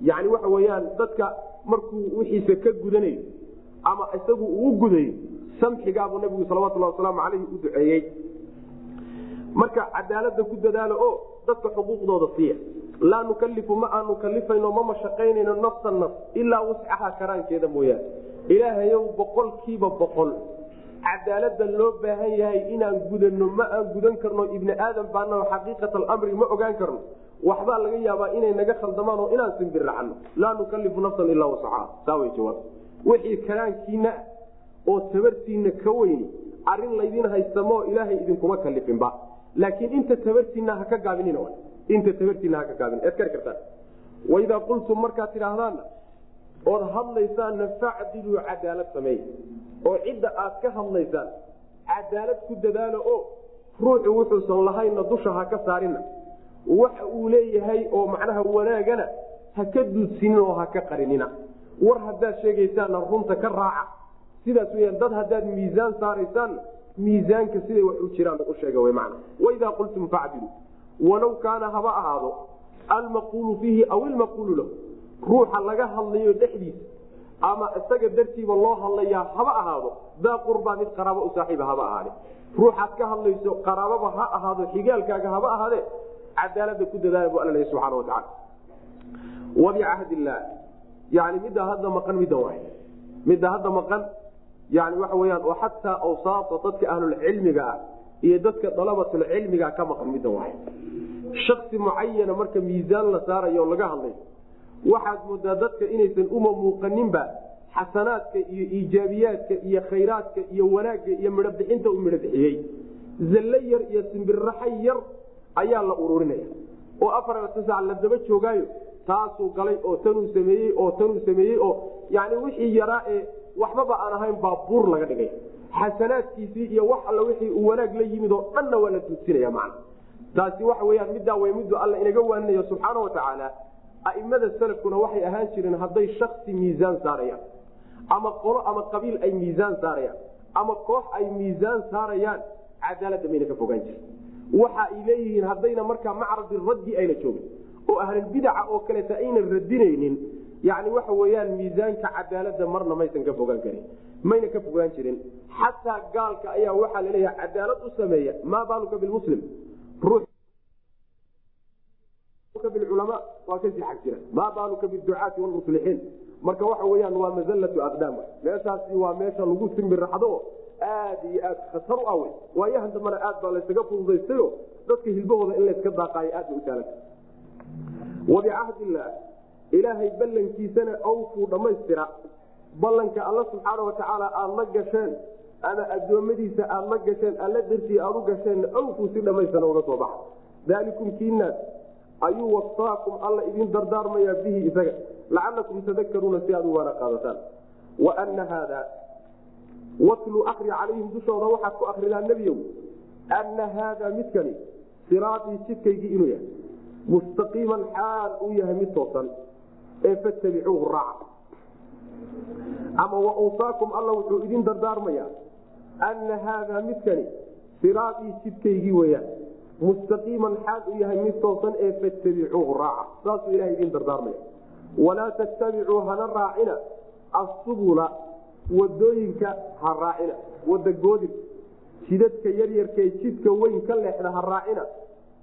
yani waxa weyaan dadka markuu wixiisa ka gudanayo ama isagu uu gudayo samxigaabuu nabigu salawatulhi wasalaamu aleyhi u duceeyey. Marka cadaalada ku dadaalo oo dadka xuquuqdooda siiya laa nukalifu ma aanu kalifayno ma mashaqaynayno nafsa naf ilaa wuscaha karaankeeda mooyaane. Ilaahayow boqolkiiba boqol cadaalada loo baahan yahay inaan gudano ma aan gudan karno ibni aadam baana xaqiiqat alamri ma ogaan karno waxbaa laga yaabaa inay naga khaldamaan oo inaan simbiracano laa nukalifu nafsan ilaa wasacaha saa way jawaab. Wixii karaankiina oo tabartiina ka weyni arrin laydin haystamoo ilaahay idinkuma kalifinba laakiin inta tabartiina haka gaabinin inta tabartiina haka gaabin. Ead kari kartaan waidaa qultum markaad tidhaahdaanna ood hadlaysaanna facdiluu cadaalad sameey. Oo cidda aad ka hadlaysaan cadaalad ku dadaalo oo ruuxu wuxuusan lahaynna dusha ha ka saarina waxa uu leeyahay oo macnaha wanaagana ha ka duudsinin oo ha ka qarinina. War haddaad sheegaysaanna runta ka raaca sidaas weyaan dad haddaad miisaan saaraysaanna miisaanka siday wax u jiraan u sheega w man waidaa qultum facdilu walow kaana haba ahaado almaquulu fiihi aw ilmaquulu lahu ruuxa laga hadlayo dhexdiisa ama isaga dartiiba loo hadlayaa haba ahaado daa qurbaa mid qaraabo u saaxiiba haba ahaade. Ruuxaad ka hadlayso qaraababa ha ahaado xigaalkaaga haba ahaade cadaalada ku dadaala bu alla subxaana watacaala wabicahd illaah yani middaa hadda maqan midda waay. Midda hadda maqan yani waxa weyaan oo xataa awsaata dadka ahlulcilmiga ah iyo dadka dalabatulcilmiga ka maqan midda waay. Shaksi mucayana marka miisaan la saarayo laga hadlayo waxaad moodaa dadka inaysan uma muuqaninba xasanaadka iyo iijaabiyaadka iyo khayraadka iyo wanaagga iyo midhobixinta u midho bixiyey. Zalle yar iyo simbirraxa yar ayaa la ururinaya. oo afar sac la daba joogaayo taasuu galay oo tanuu sameeyey oo tanuu sameeyey oo yani wixii yaraa ee waxbaba aan ahayn baa buur laga dhigay. Xasanaadkiisii iyo wax alla wixii uu wanaag la yimid oo dhanna waa la duudsinaya macna. Taasi waxa weyaan middaa way middu alla inaga waaninayo subxaana watacaala aimada salafkuna waxay ahaan jireen hadday shaksi miisaan saarayaan ama qolo ama qabiil ay miisaan saarayaan ama koox ay miisaan saarayaan cadaalada mayna ka fogaan jirin waxa ay leeyihiin haddayna markaa macradi raddi ayna joogin oo ahlulbidaca oo kaleeta aynan radinaynin yani waxa weyaan miisaanka cadaalada marna maysan ka fogaan karin mayna ka fogaan jirin. Xataa gaalka ayaa waxaa la leeyahay cadaalad u sameeya maa baaluka bilmuslim biculamaa waa ka sii xag jira. Maa baaluka biducaati walmuslixiin marka waxa weyaan waa mazallatu aqdaam. Meeshaasi waa meesha lagu simbiraxdo aad iyo aad khatar u awe waayahan dambana aad baa laysaga fududaystayo dadka hilbahooda in layska daaqaayo aad bay u saalanta wabicahdillaah ilaahay ballankiisana awfuu dhammaystira. Ballanka alla subxaana watacaala aada la gasheen ama addoommadiisa aada la gasheen alla dartii aada u gasheen awfuu si dhammaystira uga soo baxa. Daalikum kiinaas ayuu wasaakum alla idin dardaarmayaa bihi isaga. Lacalakum tadakaruuna si aad u waana qaadataan. Wana haada watlu akri calayhim dushooda waxaad ku akridaa nebiyow. Ana haada midkani siraatii jidkaygii inuu yahay. Mustaqiiman xaal uu yahay mid toosan. Ee fattabicuuhu raaca. Ama wausaakum alla wuxuu idin dardaarmayaa. Ana haada midkani siraatii jidkaygii weyaan mustaqiiman xaal uu yahay mid toosan ee fattabicuuhu raaca. Saasuu ilaha idin dardaarmaya walaa tattabicuu hana raacina. Asubula waddooyinka ha raacina wadagoodin jidadka yaryarkae jidka weyn ka leexda ha raacina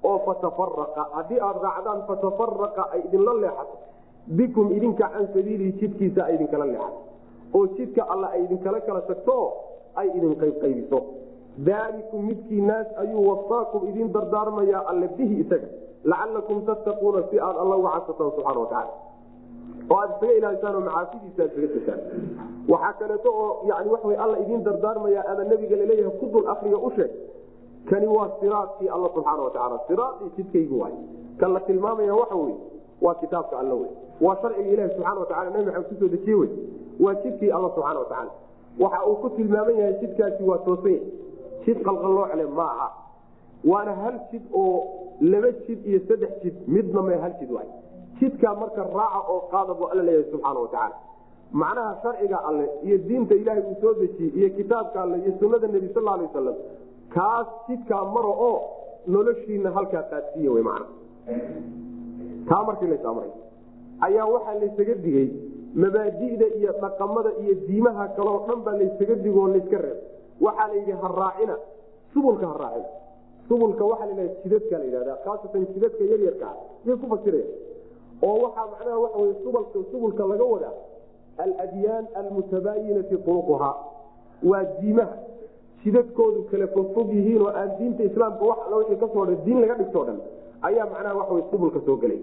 oo fatafaraqa haddii aad raacdaan fatafaraqa ay idinla leexato. Bikum idinka can sabiilihi jidkiisa ay idinkala leexato. Oo jidka alla ay idinkala kala tagto oo ay idin qaybqaybiso daalikum midkii naas ayuu wasaakum idin dardaarmayaa alle bihi isaga. Lacalakum tattaquuna si aad alla uga cabsataan subxana watacaala oo aad isaga ilaalisaan oo macaasidiisa aad isaga jirtaan waxaa kaleeto oo yani waxa alla idin dardaarmaya ama nebiga la leeyahay ku dul akriga u sheeg. Kani waa siraadkii alla subxaana watacaala siraadii jidkaygu waay. Kan la tilmaamaya waxa wey waa kitaabka alla wey waa sharciga ilahi subxana watacala nabi maxamed ku soo dejiye wey waa jidkii alla subxaana watacaala waxa uu ku tilmaaman yahay jidkaasi waa toosanya jid qalqalloocle maaha. Waana hal jid oo laba jid iyo saddex jid midna ma hal jid waay jidkaa marka raaca oo qaada buu alla leeyahay subxaana watacaala macnaha sharciga alle iyo diinta ilaahay uu soo dejiyey iyo kitaabka alle iyo sunada nebi sal alay wasalam kaas jidkaa maro oo noloshiina halkaa qaadsiiya wy macna. Taa markii lasamray ayaa waxaa laysaga digey mabaadida iyo dhaqamada iyo diimaha kaleoo dhan baa laysaga digoo layska reeb. Waxaa la yidhi ha raacina subulka ha raacina. Subulka waxaa la yidhahda jidadka la yidhahda khaasatan jidadka yaryarkaa yay ku fasiraya oo waxaa macnaha waxa wey subalka subulka laga wadaa aladyaan almutabaayinati uruquhaa waa diimaha jidadkoodu kala fogfog yihiin oo aan diinta islaamka wax all wii ka soo dhan diin laga dhigtoo dhan ayaa macnaha waxa wey subulka soo gelay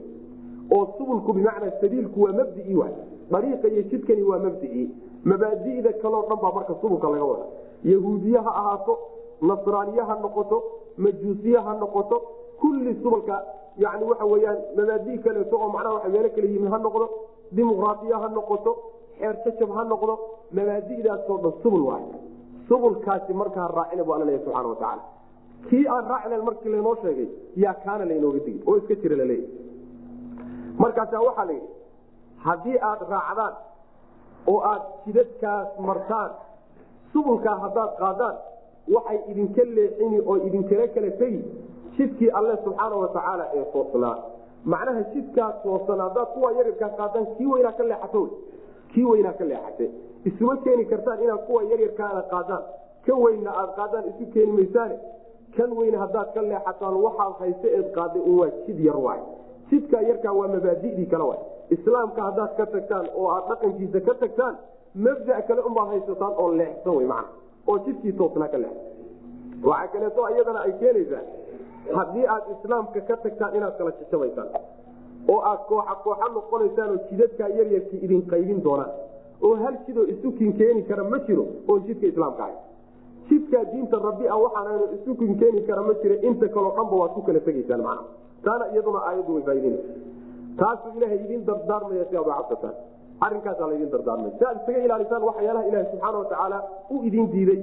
oo subulku bimacnaa sabiilku waa mabdii waay. Dariiqa iyo jidkani waa mabdii. Mabaadida kaleo dhan baa marka subulka laga wada yahuudiye ha ahaato nasraaniye ha noqoto majuusiye ha noqoto kulli subulka yani waxa weyaan mabaadi kaleeto oo macnaha waa meelo kale yimin ha noqdo dimuqraadiya ha noqoto xeer jajab ha noqdo mabaadidaasoo dhan subul waay. Subulkaasi markaa raacina bu alla subxana watacaala kii aan raacinayn markii laynoo sheegay yaa kaana laynooga digay oo iska jira laleeyahy markaasaa waxaa la haddii aad raacdaan oo aad jidadkaas martaan subulkaa haddaad qaadaan waxay idinka leexini oo idinkala kala tegi jidkii alle subxaana watacaala ee toosnaa. Macnaha jidkaa toosan haddaad kuwa yaryarkaa qaadaan kii weynaa ka leexato kii weynaa ka leexate. Isuma keeni kartaan inaad kuwa yaryarkaana qaadaan. Ka weynna aad qaadaan isu keeni maysaane. Kan weyne haddaad ka leexataan waxaad hayse eed qaaday un waa jid yar waay jidkaa yarkaa waa mabaadidii kale waay islaamka haddaad ka tagtaan oo aad dhaqankiisa ka tagtaan mabda kale unbaad haysataan oo leexsan wy mana oo jidkii toosnaa ka leexsan waxaa kaleeto iyadana ay keenaysaa haddii aad islaamka ka tagtaan inaad kala jajabaysaan oo aad kooxa kooxa noqonaysaan oo jidadkaa yaryarkii idin qaybin doonaan oo hal jidoo isukin keeni kara ma jiro oon jidka islaamka ahay. Jidkaa diinta rabbi a waxaan isukin keeni kara ma jira inta kaleo dhanba waad ku kala tegaysaan mana taana iyaduna aayaddu way faaidinaysa taasuu ilaahay idin dardaarmaya si aad cabsataan arinkaasaa laydin dardaarmay si aad isaga ilaalisaan waxyaalaha ilaaha subxaana watacaala u idin diiday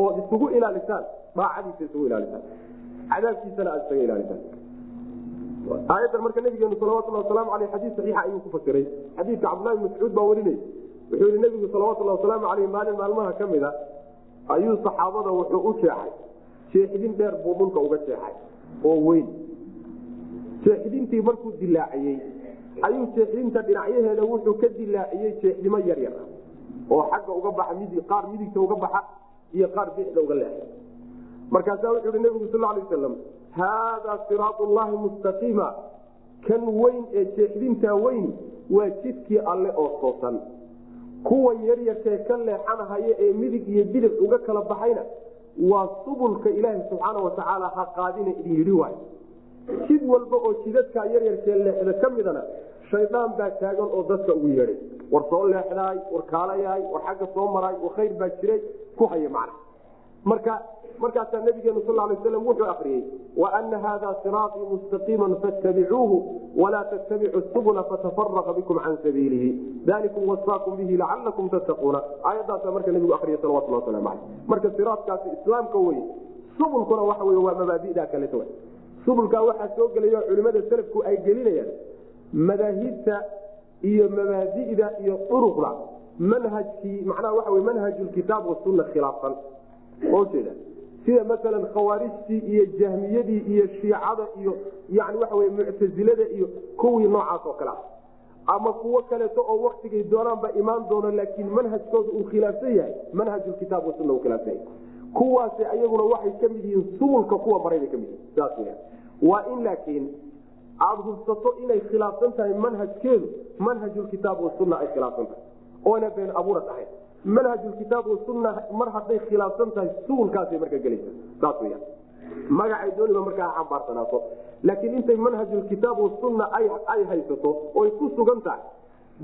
oo isugu ilaalisaan daacadiisa isugu ilaalisaan cadaabkiisana aad isaga ilaalisaan aayadan marka nabigeenu salawatulhi wasalaamu aleyh xadiis saxiixa ayuu ku fasiray xadiidka cabdullahi mascuud baa warinay. Wuxuu yihi nabigu salawatullahi wasalaamu aleyh maalin maalmaha ka mid a ayuu saxaabada wuxuu u jeexay. Jeexdin dheer buu dhulka uga jeexay oo weyn. Jeexdintii markuu dilaaciyey ayuu jeexdinta dhinacyaheeda wuxuu ka dilaaciyey jeexdimo yaryar oo xagga uga baxa mid qaar midigta uga baxa iyo qaar bixda uga leexa markaasaa wuxuu hi nabigu sal lay waslam haadaa siraat llahi mustaqiima. Kan weyn ee jeexdintaa weyn waa jidkii alle oo toosan. Kuwan yaryarkee ka leexanahaya ee midig iyo bidix uga kala baxayna waa subulka ilaahi subxaana watacaala ha qaadina idin yidhi waay jid walba oo jidadkaa yaryarkee leexda ka midana shaydaan baa taagan oo dadka ugu yeedhay war soo leexdaay war kaalayaay war xagga soo maraay war khayr baa jiray. Ku haya macna. Marka markaasaa nabigeenu sal lay slam wuxuu akriyey waana hada siraatii mustaqiima fattabicuuhu walaa tattabicu subula fatafaraqa bikum can sabiilihi. Dalikum wasaakum bihi lacalakum tattaquuna. Aayadaasa marka nabigu akriya salawatullah waslamu aleyh marka siraadkaasi islaamka wey subulkuna waxa wey waa mabaadida kaleto subulkaa waxaa soo gelaya culimada salafku ay gelinayaan madaahibta iyo mabaadida iyo uruqda manhajkii macnaha waxa w manhajulkitaab wasunna khilaafsan. Ojeeda sida masalan khawaarijtii iyo jahmiyadii iyo shiicada iyo yani waxa wey muctasilada iyo kuwii noocaas oo kale ah. Ama kuwo kaleeto oo waktigay doonaanba imaan doono laakiin manhajkooda uu khilaafsan yahay manhajulkitaab wasunna uu khilaafsan yahay. Kuwaasi ayaguna waxay ka mid yihiin subulka kuwa maray bay ka mid yihiin saas weyaan waa in laakiin aada hubsato inay khilaafsan tahay manhajkeedu manhajulkitaab wasunna ay khilaafsan tahay oona been abuurad ahayn manhajulkitaab wasunna mar hadday khilaafsan tahay suulkaasay marka gelaysa. Saas weyaan magacay dooniba markaa xambaarsanaato. Laakiin intay manhajulkitaab wasunna ay haysato oy ku sugan tahay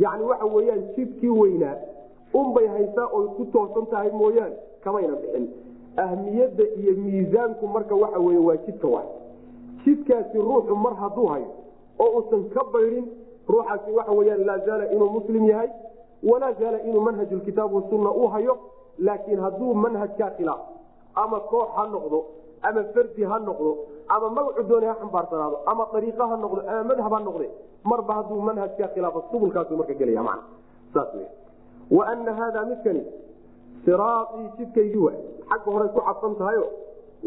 yani waxa weyaan jidkii weynaa unbay haysaa oy ku toosan tahay mooyaane kamayna bixin. Ahmiyadda iyo miisaanku marka waxa weye waa jidka wa jidkaasi ruuxu mar hadduu hayo oo uusan ka baydin ruuxaasi waxa weyaan laa zaala inuu muslim yahay walaa zaala inuu manhajulkitaab wasunna u hayo laakiin hadduu manhajkaa khilaaf ama koox ha noqdo ama fardi ha noqdo ama magacu doona ha xambaarsanaado ama ariiqa ha noqdo ama madhab ha noqde marba hadduu manhajkaa khilaafo subulkaasu marka gelaya man saas w wa ana haada midkani siraaii jidkaygii wa xagga hore ku cabsan tahayo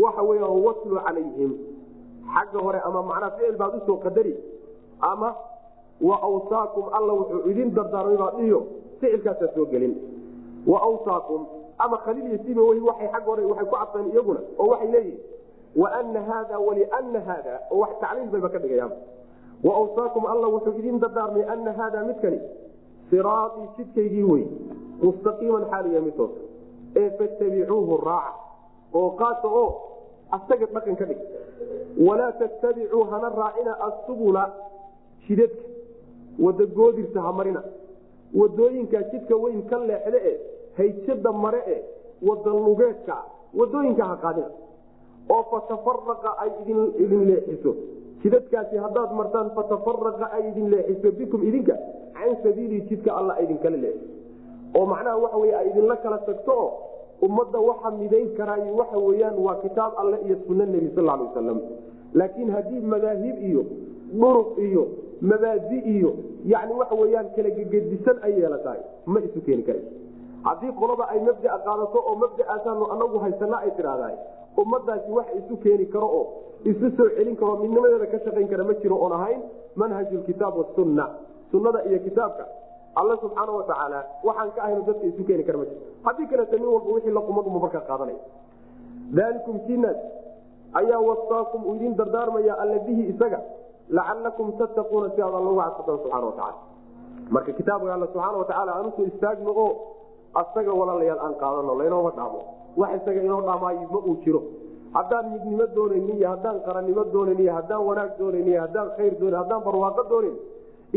waxa weya watlu calayhim. Xagga hore ama macnaa ficil baad u soo qadari ama wa awsaakum alla wuxuu idin dardaarmay baad dhiyo ficilkaasaa soo gelin. Wa awsaakum ama khaliil iyo siba wey waay agga hore waxay ku cabseen iyaguna oo waxay leeyihiin waana haada waliana haada oo wax tacliil bayba ka dhigayaan. Wa awsaakum alla wuxuu idin dardaarmay ana haada midkani siraatii jidkaygii wey mustaqiiman xaaliya mid toosa ee fattabicuuhu raaca oo qaata oo asaga dhaqan ka dhig. Walaa tattabicuu hana raacina asubula jidadka wada goodirta ha marina wadooyinkaa jidka weyn ka leexda e hayjada mare e wada lugeedka waddooyinka ha qaadina oo fatafaraqa ay idin leexiso. Jidadkaasi haddaad martaan fatafaraqa ay idin leexiso bikum idinka. Can sabiilii jidka alla idinkala leexiso oo macnaha waxa ay idinla kala tagto oo ummadda waxa midayn karaay waxa weyaan waa kitaab alle iyo sunna nebi sal alay wasalam laakiin haddii madaahib iyo dhuruq iyo mabaadi iyo yani waxa weyaan kala gegedisan ay yeelatahay. Ma isu keeni karayso. Haddii qolada ay mabdaa qaadato oo mabdaasaanu anagu haysana ay tidhaahdahay ummadaasi wax isu keeni karo oo isu soo celin karo midnimadeeda ka shaqayn kara ma jiro oon ahayn manhajulkitaab wasunna sunnada iyo kitaabka alla subxaana watacaala waxaan ka ahayno dadka isu keeni kara ma jiro. Haddii kaleta nin walba wixii la qumaduma markaa qaadanaya. Daalikum kinaas ayaa wasaakum idin dardaarmaya alla bihi isaga lacalakum tattaquuna si aad alla uga cadsataan subxana watacaala marka kitaabka alla subxaana watacaala aan u soo istaagno oo asaga walaalayaal aan qaadano laynoma dhaamo wax isaga inoo dhaamaayo ma uu jiro haddaan midnimo doonayn iyo haddaan qarannimo doonayn iyo haddaan wanaag doonayn iyo haddaan khayr doonayn haddaan barwaaqo doonayn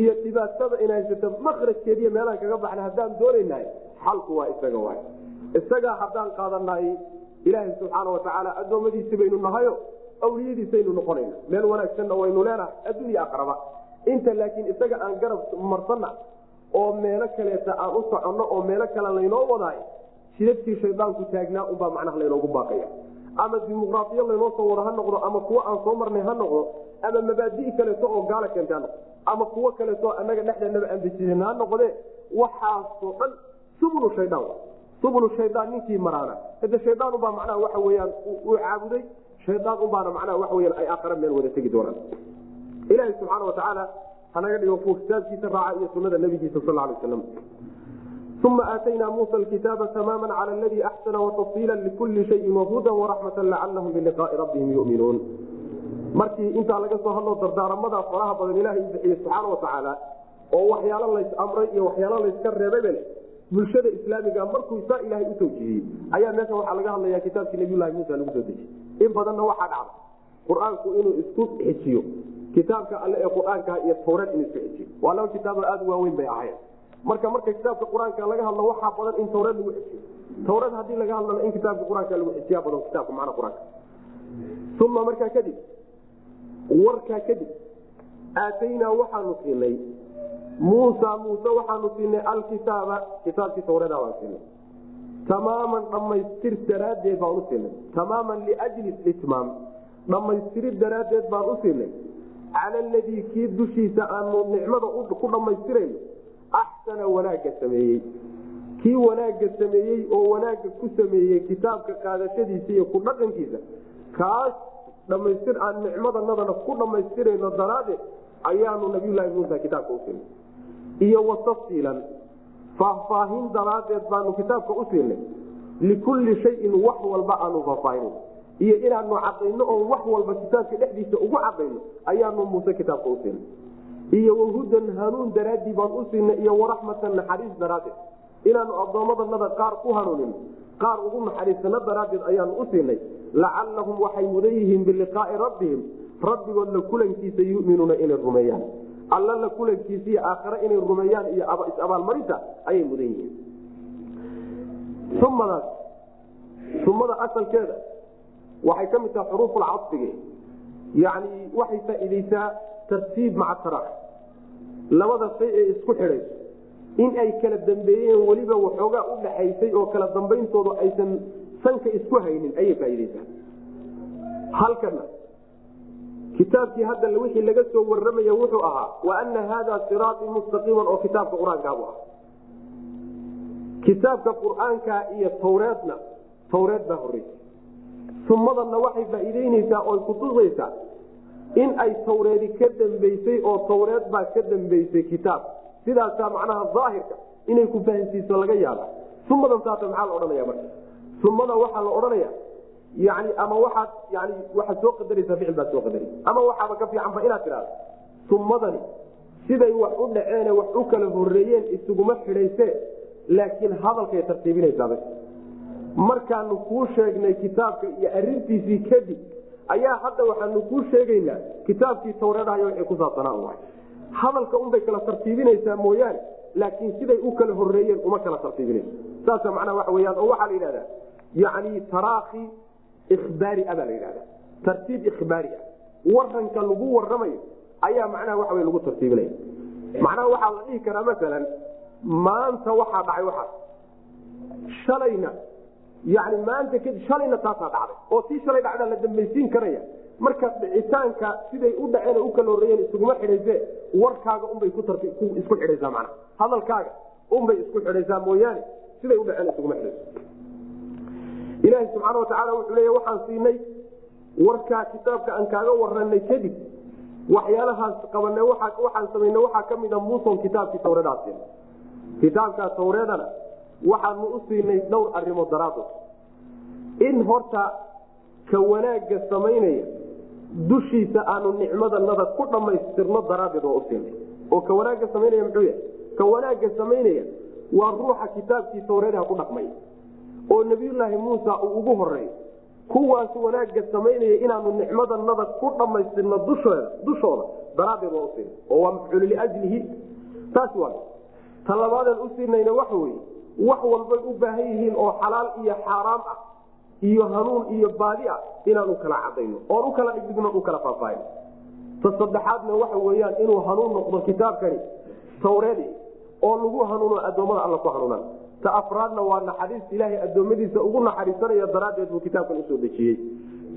iyo dhibaatada in haysato makrajkeediiyo meelaan kaga baxna haddaan doonaynahay xalku waa isaga waay isagaa haddaan qaadanahay ilaahay subxaana watacaala addoommadiisi baynu nahayo awliyadiisaynu noqonayna. Meel wanaagsanna waynu leenahay addunya aqraba. Inta laakiin isaga aan garab marsanna oo meelo kaleeta aan u soconno oo meelo kale laynoo wadaay shidadkii shaydaanku taagnaa unbaa macnaha laynoogu baaqaya. Ama dimuqraaiya laynoo soo wado ha noqdo ama kuwo aan soo marnay ha noqdo ama mabaadii kaleeto oo gaala keenta ha noqdo ama kuwo kaleeto anaga dhexdeenaba aan dejin ha noqdee waxaasoo dhan subulu shaydaan. Subulu shaydaan ninkii maraana. Hade shaydaan ubaa macnaha waxa weyaan uu caabuday shaydaan ubaana waxa weyaan ay aakhara meel wada tegi doonaan. Ilaahi subxaana watacaala hanaga dhigo kitaabkiisa raaca iyo sunada nabigiisa sal aslam uma aataynaa muusa kitaaba tamaama cala ladii axsana watafsiila likuli shayin wahudan waraxmata lacalahum biliqaai rabbihim yuminuun. Markii intaa laga soo hadlo dardaaramada faraha badan ilahay u bixiyey subxaana watacaala oo waxyaalo lays amray iyo waxyaalo layska reebayba le bulshada islaamiga markuu saa ilaahay u tawjihiyey ayaa meesha waxaa laga hadlaya kitaabkii nabiylahi muusa lagu soo dejiyey in badanna waxaa dhacda qur'aanku inuu isku xijiyo kitaabka alle ee qur'aanka iyo tawreed inuu isku xijiyo waa laba kitaabo aada u waaweyn bay ahayn marka marka kitaabka qur'aanka laga hadlo waxaa badan in tawreed lagu xijiyo tawreed haddii laga hadlana in kitaabka qur'aanka lagu xijiya badan kitaabka macna qur'aanka. Uma markaa kadib warkaa kadib aataynaa waxaanu siinay muusa muuse waxaanu siinay alkitaaba. Kitaabkii tawreeda baan siinay tamaaman dhammaystir daraaddeed baan u siinay tamaaman liajli itmaam dhammaystirid daraaddeed baan u siinay cala aladii kii dushiisa aanu nicmada ku dhammaystirayno axsana wanaagga sameeyey kii wanaagga sameeyey oo wanaagga ku sameeyey kitaabka qaadashadiisa iyo ku dhaqankiisa kaas dhammaystir aan nicmadanadana ku dhammaystirayno daraaddeed ayaanu nabiyulaahi muusa kitaabka u siinay iyo watafsiilan faahfaahin daraaddeed baanu kitaabka u siinay. Likulli shayin wax walba aanu faahfaahinay iyo inaanu cadayno oon wax walba kitaabka dhexdiisa ugu cadayno ayaanu muuse kitaabka u siinay. Iyo wahudan hanuun daraaddii baan u siinay iyo waraxmatan naxariis daraaddeed. Inaanu addoommadanada qaar ku hanuunino qaar ugu naxariisano daraaddeed ayaanu u siinay. Lacallahum waxay mudan yihiin biliqaai rabbihim. Rabbigood la kulankiisa yuminuuna inay rumeeyaan alla la kulankiisa iyo aakhare inay rumeeyaan iyo is-abaalmarinta ayay mudan yihiin. Umadaas umada asalkeeda waxay ka mid tahay xuruufulcadfige yani waxay faa'iideysaa tartiib maca labada shay ee isku xidhayso in ay kala dambeeyeen weliba waxoogaa u dhaxaysay oo kala dambayntoodu aysan sanka isku haynin ayay faaideysaa halkana kitaabkii hadda wixii laga soo waramaya wuxuu ahaa wa ana hada siraatii mustaqiiman oo kitaabka qur'aankaabu ah kitaabka qur'aanka iyo tawreedna tawreed baa horeysa sumadanna waxay faa'iideyneysaa oy kutusaysaa in ay tawreedi ka dambeysay oo tawreed baa ka dambeysay kitaab. Sidaasaa macnaha daahirka inay ku fahansiiso laga yaaba sumadan saasa maxaa la odhanaya marka? Sumada waxaa la odhanaya yani ama waxaad yani waxaad soo qadaraysaa ficil baad soo qadari ama waxaaba ka fiicanba inaad tidhahdo sumadani siday wax u dhaceene wax u kala horeeyeen isuguma xidhaysee laakiin hadalkay tartiibinaysaaba. Markaanu kuu sheegnay kitaabka iyo arintiisii kadib ayaa hadda waxaanu kuu sheegaynaa kitaabkii tawreedahay wixii ku saabsanaa hadalka unbay kala tartiibinaysaa mooyaane laakiin siday u kala horeeyeen uma kala tartiibinayso. Saasa macnaha waxa weyaan oo waxaa la yidhahdaa yani taraakhi ikhbaari a baa la tartiib ikhbaari ah waranka lagu waramayo ayaa macnaha waxa wey lagu tartiibinaya macnaha waxaa la dhihi karaa masalan maanta waxaa dhacay waxaas shalayna yani maanta shalayna taasaa dhacday oo tii shalay dhacdaa la dambaysiin karaya marka dhicitaanka siday u dhaceen u kala horreeyeen isuguma xidhayse warkaaga unbay ku isku xidhaysaa manaa hadalkaaga unbay isku xidhaysaa mooyaane siday u dhaceen isuguma xidhayso ilaahi subxaana watacaala wuxuu leeya waxaan siinay warkaa kitaabka aan kaaga waranay kadib waxyaalahaas qabane waxaan samayna waxaa ka mida muuson kitaabkii tawreedaa kitaabkaa tawreedana waxaanu u siinay dhowr arimood daraadood in horta ka wanaagga samaynaya dushiisa aanu nicmadanada ku dhammaystirno daraaddeed waa u siinay. Oo ka wanaagga samaynaya muxuu yahay? Ka wanaagga samaynaya waa ruuxa kitaabkii tawreedaha ku dhaqmay oo nebiyulaahi muusa uu ugu horeey kuwaas wanaagga samaynaya inaanu nicmadanada ku dhammaystirno dushooda dushooda. Daraaddeed waa usiinay oo waa mafcuulu liajlihi. Taas waa ta labaadeen u siinayna waxa weye wax walbay u baahan yihiin oo xalaal iyo xaaraam ah iyo hanuun iyo baadi ah inaanu kala cadayno oon u kala dhigdhigno u kala faafaahin ta saddexaadna waxa weyaan inuu hanuun noqdo kitaabkani tawreedi oo lagu hanuuno addoommada alla ku hanuunaan ta afraadna waa naxariista ilaahay addoommadiisa ugu naxariisanaya daraaddeed buu kitaabkan u soo dejiyey.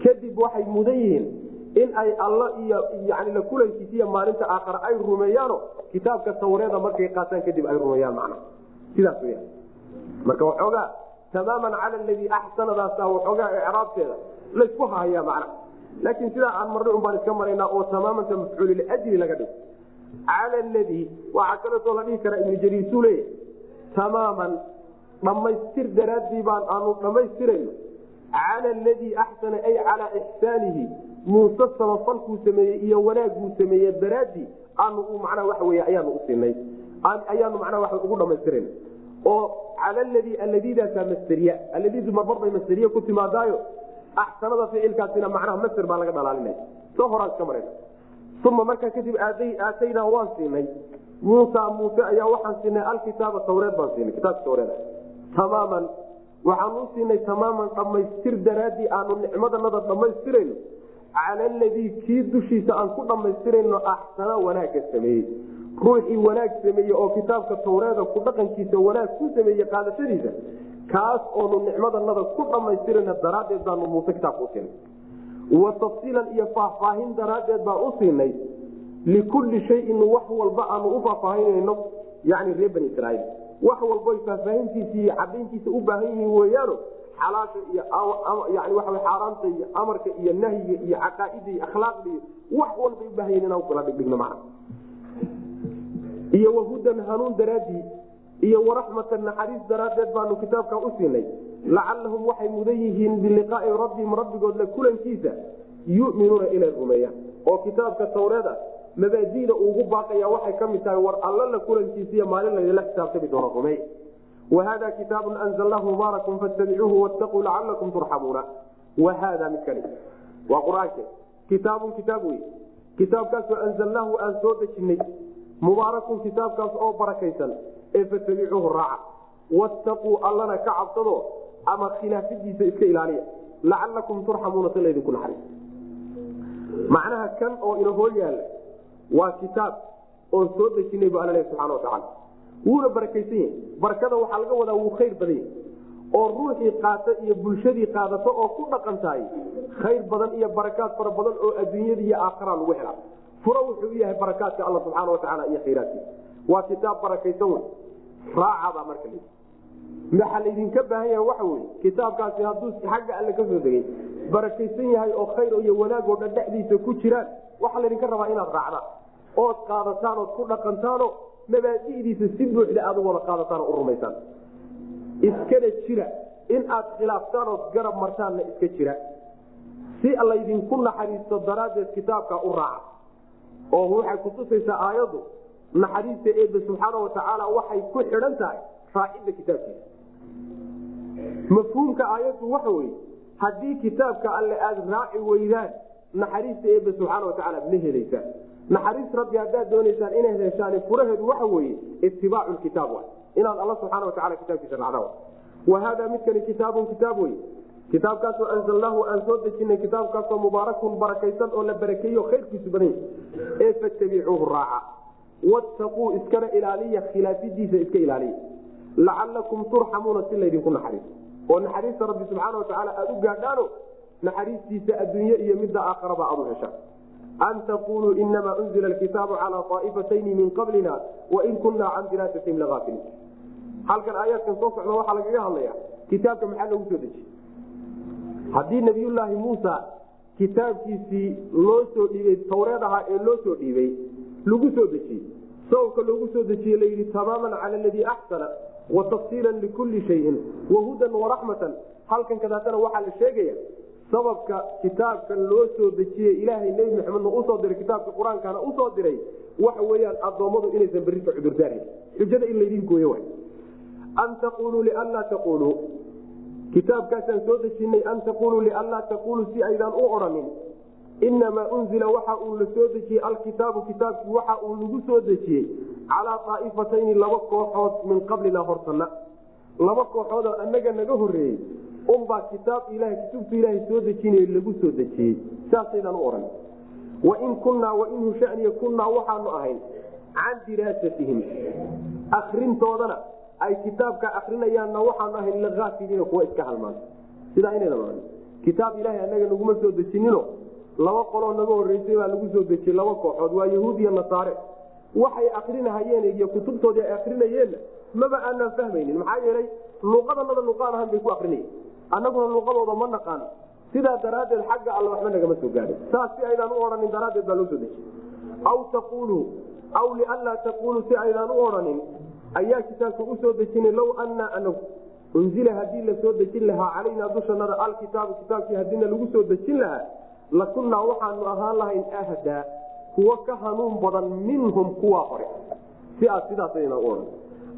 Kadib waxay mudan yihiin in ay alla iyo yani la kulankiisiiyo maalinta aakhare ay rumeeyaano kitaabka tawreeda markay qaataan kadib ay rumeeyaan macna. Sidaas weyaan marka waxoogaa tamaaman cala aladii axsanadaasa waxoogaa icraabteeda laysku hahaya macna. Laakiin sidaa aan marnay un baan iska maraynaa oo tamaamanta mafcuuli liajli laga dhigo cala aladii waxaa kaleetoo la dhihi karaa ibnu jariisuu leeya tamaaman dhammaystir daraaddii baan aanu dhammaystirayno cala aladii axsana ay calaa ixsaanihi. Muuse samafalkuu sameeyey iyo wanaaguu sameeye daraaddii aanu macnaa waxa wey ayaanu u siinay. Ayaanu macnaa waa ugu dhammaystirayna oo cala ladii aladiidaasaa masteriya. Aladiidu marmar bay masteriye ku timaadaayo axsanada ficilkaasina macnaha master baa laga dhalaalinaya soo horaan iska marayna. Uma markaa kadib aataynaa waan siinay. Muusa muuse ayaa waxaan siinay alkitaaba tawreed baan siinay kitaabka tawreed tamaaman. Waxaan u siinay tamaaman dhammaystir daraaddii aanu nicmadanada dhammaystirayno. Cala aladii kii dushiisa aan ku dhammaystirayno axsana wanaagga sameeyey. Ruuxii wanaag sameeye oo kitaabka tawreeda ku dhaqankiisa wanaag ku sameeye qaadashadiisa kaas oonu nicmadanada ku dhammaystirayna daraaddeed baanu muuse kitaabka u siinay. Wa tafsiilan iyo faahfaahin daraaddeed baan u siinay. Likulli shayin wax walba aanu u faahfaahinayno yani reer bani israaiil wax walboy faahfaahintiisa iyo cadayntiisa u baahan yihiin weyaano xalaasha iyo yani waa xaaraanta iyo amarka iyo nahyiga iyo caqaaida iyo akhlaaqda iyo wax walbay ubaahan yihiin inaan kala dhigdhigno macna. Iyo wahudan hanuun daraaddii iyo waraxmatan naxariis daraaddeed baanu kitaabka u siinay. Lacalahum waxay mudan yihiin biliqaai rabbihim rabbigood la kulankiisa yuminuuna inay rumeeyaan. Oo kitaabka tawreeda mabaadiida ugu baaqaya waxay ka tahay war alla la kulankiisiiy maalin laydila xisaabtami doono rumeey wahada kitaabun anzalnaahu mubaarakun fattabicuuhu wattaquu lacalakum turxamuuna wahada midkani waa qur'aanke kitaabun kitaab wey kitaabkaasoo anzalnaahu aan soo dejinay. Mubaarakun kitaabkaas oo barakaysan. Ee fattabicuuhu raaca. Wattaquu allana ka cabsado ama khilaafadiisa iska ilaaliya. Lacalakum turxamuuna si laydinku naxariis. Macnaha kan oo ina hool yaalla waa kitaab oon soo dejinay bu alla lehy subxana watacaala wuuna barakaysan yahay barakada waxaa laga wadaa wuu khayr badan yahay oo ruuxii qaata iyo bulshadii qaadato oo ku dhaqan tahay khayr badan iyo barakaad fara badan oo adduunyada iyo aakhara lagu helaa. Furo wuxuu yahay barakaadka alla subxaana watacaala iyo khayraadkiisa waa kitaab barakaysan wey raacabaa marka l maxaa laydinka baahan yahay waxa weye kitaabkaasi hadduu xagga alle ka degay barakaysan yahay oo khayr iyo wanaag oo dhan ku jiraan waxaa laydinka rabaa inaad raacdaan ood qaadataan ood ku dhaqantaano mabaadi'diisa si buuxda aad u wada qaadataan oo u rumaysaan. Iskana jira in aad khilaaftaan ood garab martaanna iska jira. Si laydinku naxariisto daraaddeed kitaabka u raaca oo waxay kutusaysaa aayaddu naxariista eebe subxaana watacaala waxay ku xidhan tahay raacidda kitaabkiisa. Mafhuumka aayaddu waxa weye haddii kitaabka alle aada raaci weydaan naxariista eebe subxaana watacaala ma helaysaan naxariis rabbi haddaad doonaysaan inaad heshaan furaheedu waxa weeye itibaacu kitaab inaad alla subxaana watacala kitaabkiisa raacdaan wa haadaa midkani kitaabun kitaab wey kitaabkaasoo anzalnaahu aan soo dejinay kitaabkaasoo mubaarakun barakaysan oo la barakeeyo khayrkiisu badan yahy ee fattabicuuhu raaca. Wattaquu iskana ilaaliya khilaafidiisa iska ilaaliya. Lacalakum turxamuuna si laydinku naxariiso oo naxariista rabbi subxaana watacaala aada u gaadhaano naxariistiisa adduunye iyo midda aakharaba aad u heshaan an taquluu inamaa unzila alkitaabu calaa aa'ifatayni min qablina wain kunaa can diraasatihim laaafiliin halkan aayaadkan soo socda waxaa lagaga hadlaya kitaabka maxaa loogu soo dejiyey haddii nabiyullaahi muusa kitaabkiisii loo soo dhiibay tawreed ahaa ee loo soo dhiibay lagu soo dejiyey sababka loogu soo dejiye layidhi tamaaman cala aladii axsana wa tafsiilan likulli shayin wahudan waraxmatan halkan kadaatana waxaa la sheegaya sababka kitaabkan loo soo dejiyey ilaahay nebi maxamedna u soo diray kitaabka qur'aankana u soo diray waxa weyaan adoommadu inaysan berrika cudurdaarhayn xujada in laydin gooye wa an taquluu lianlaa taquluu kitaabkaasaan soo dejinay an taquluu lianlaa taquluu si aydaan u odhanin. Inamaa unzila waxa uu la dejiyey alkitaabu kitaabkii waxa uu lagu soo dejiyey calaa aa'ifatayni laba kooxood min qablina hortana laba kooxoodoo annaga naga horeeyey unbaa kitaab ilaha kutubtu ilaahay soo dejinay lagu soo dejiyey saasaydaan u odhan wain kunnaa wain hushaniya kunnaa waxaanu ahayn can diraasatihim akrintoodana ay kitaabka akrinayaanna waxaanu ahayn laaafiliina kuwa iska halmaan. Sidaa odhan kitaab ilaahay annaga naguma soo dejinino laba qoloo naga horeysay baa lagu soo dejiyey laba kooxood waa yahuud iyo nasaare. Waxay akrinahayeen iyo kutubtoodii ay akrinayeenna maba aanaan fahmaynin. Maxaa yeelay luuqadanada luqaan ahaan bay ku akrinayeen annaguna luuqadooda ma naqaan. Sidaa daraaddeed xagga alle waxba nagama soo gaadhin. Saas si aydaan u odhanin daraaddeed baa loo soo dejiyey aw taquluu aw lianlaa taquluu si aydaan u odhanin ayaa kitaabka u soo dejinay low annaa anagu unzila haddii la dejin lahaa calaynaa dushanada alkitaabu kitaabkii haddiina lagu soo dejin lahaa lakunnaa waxaanu ahaan lahayn ahdaa kuwo ka hanuun badan minhum kuwaa hore. Si aad sidaas aydaan u odhan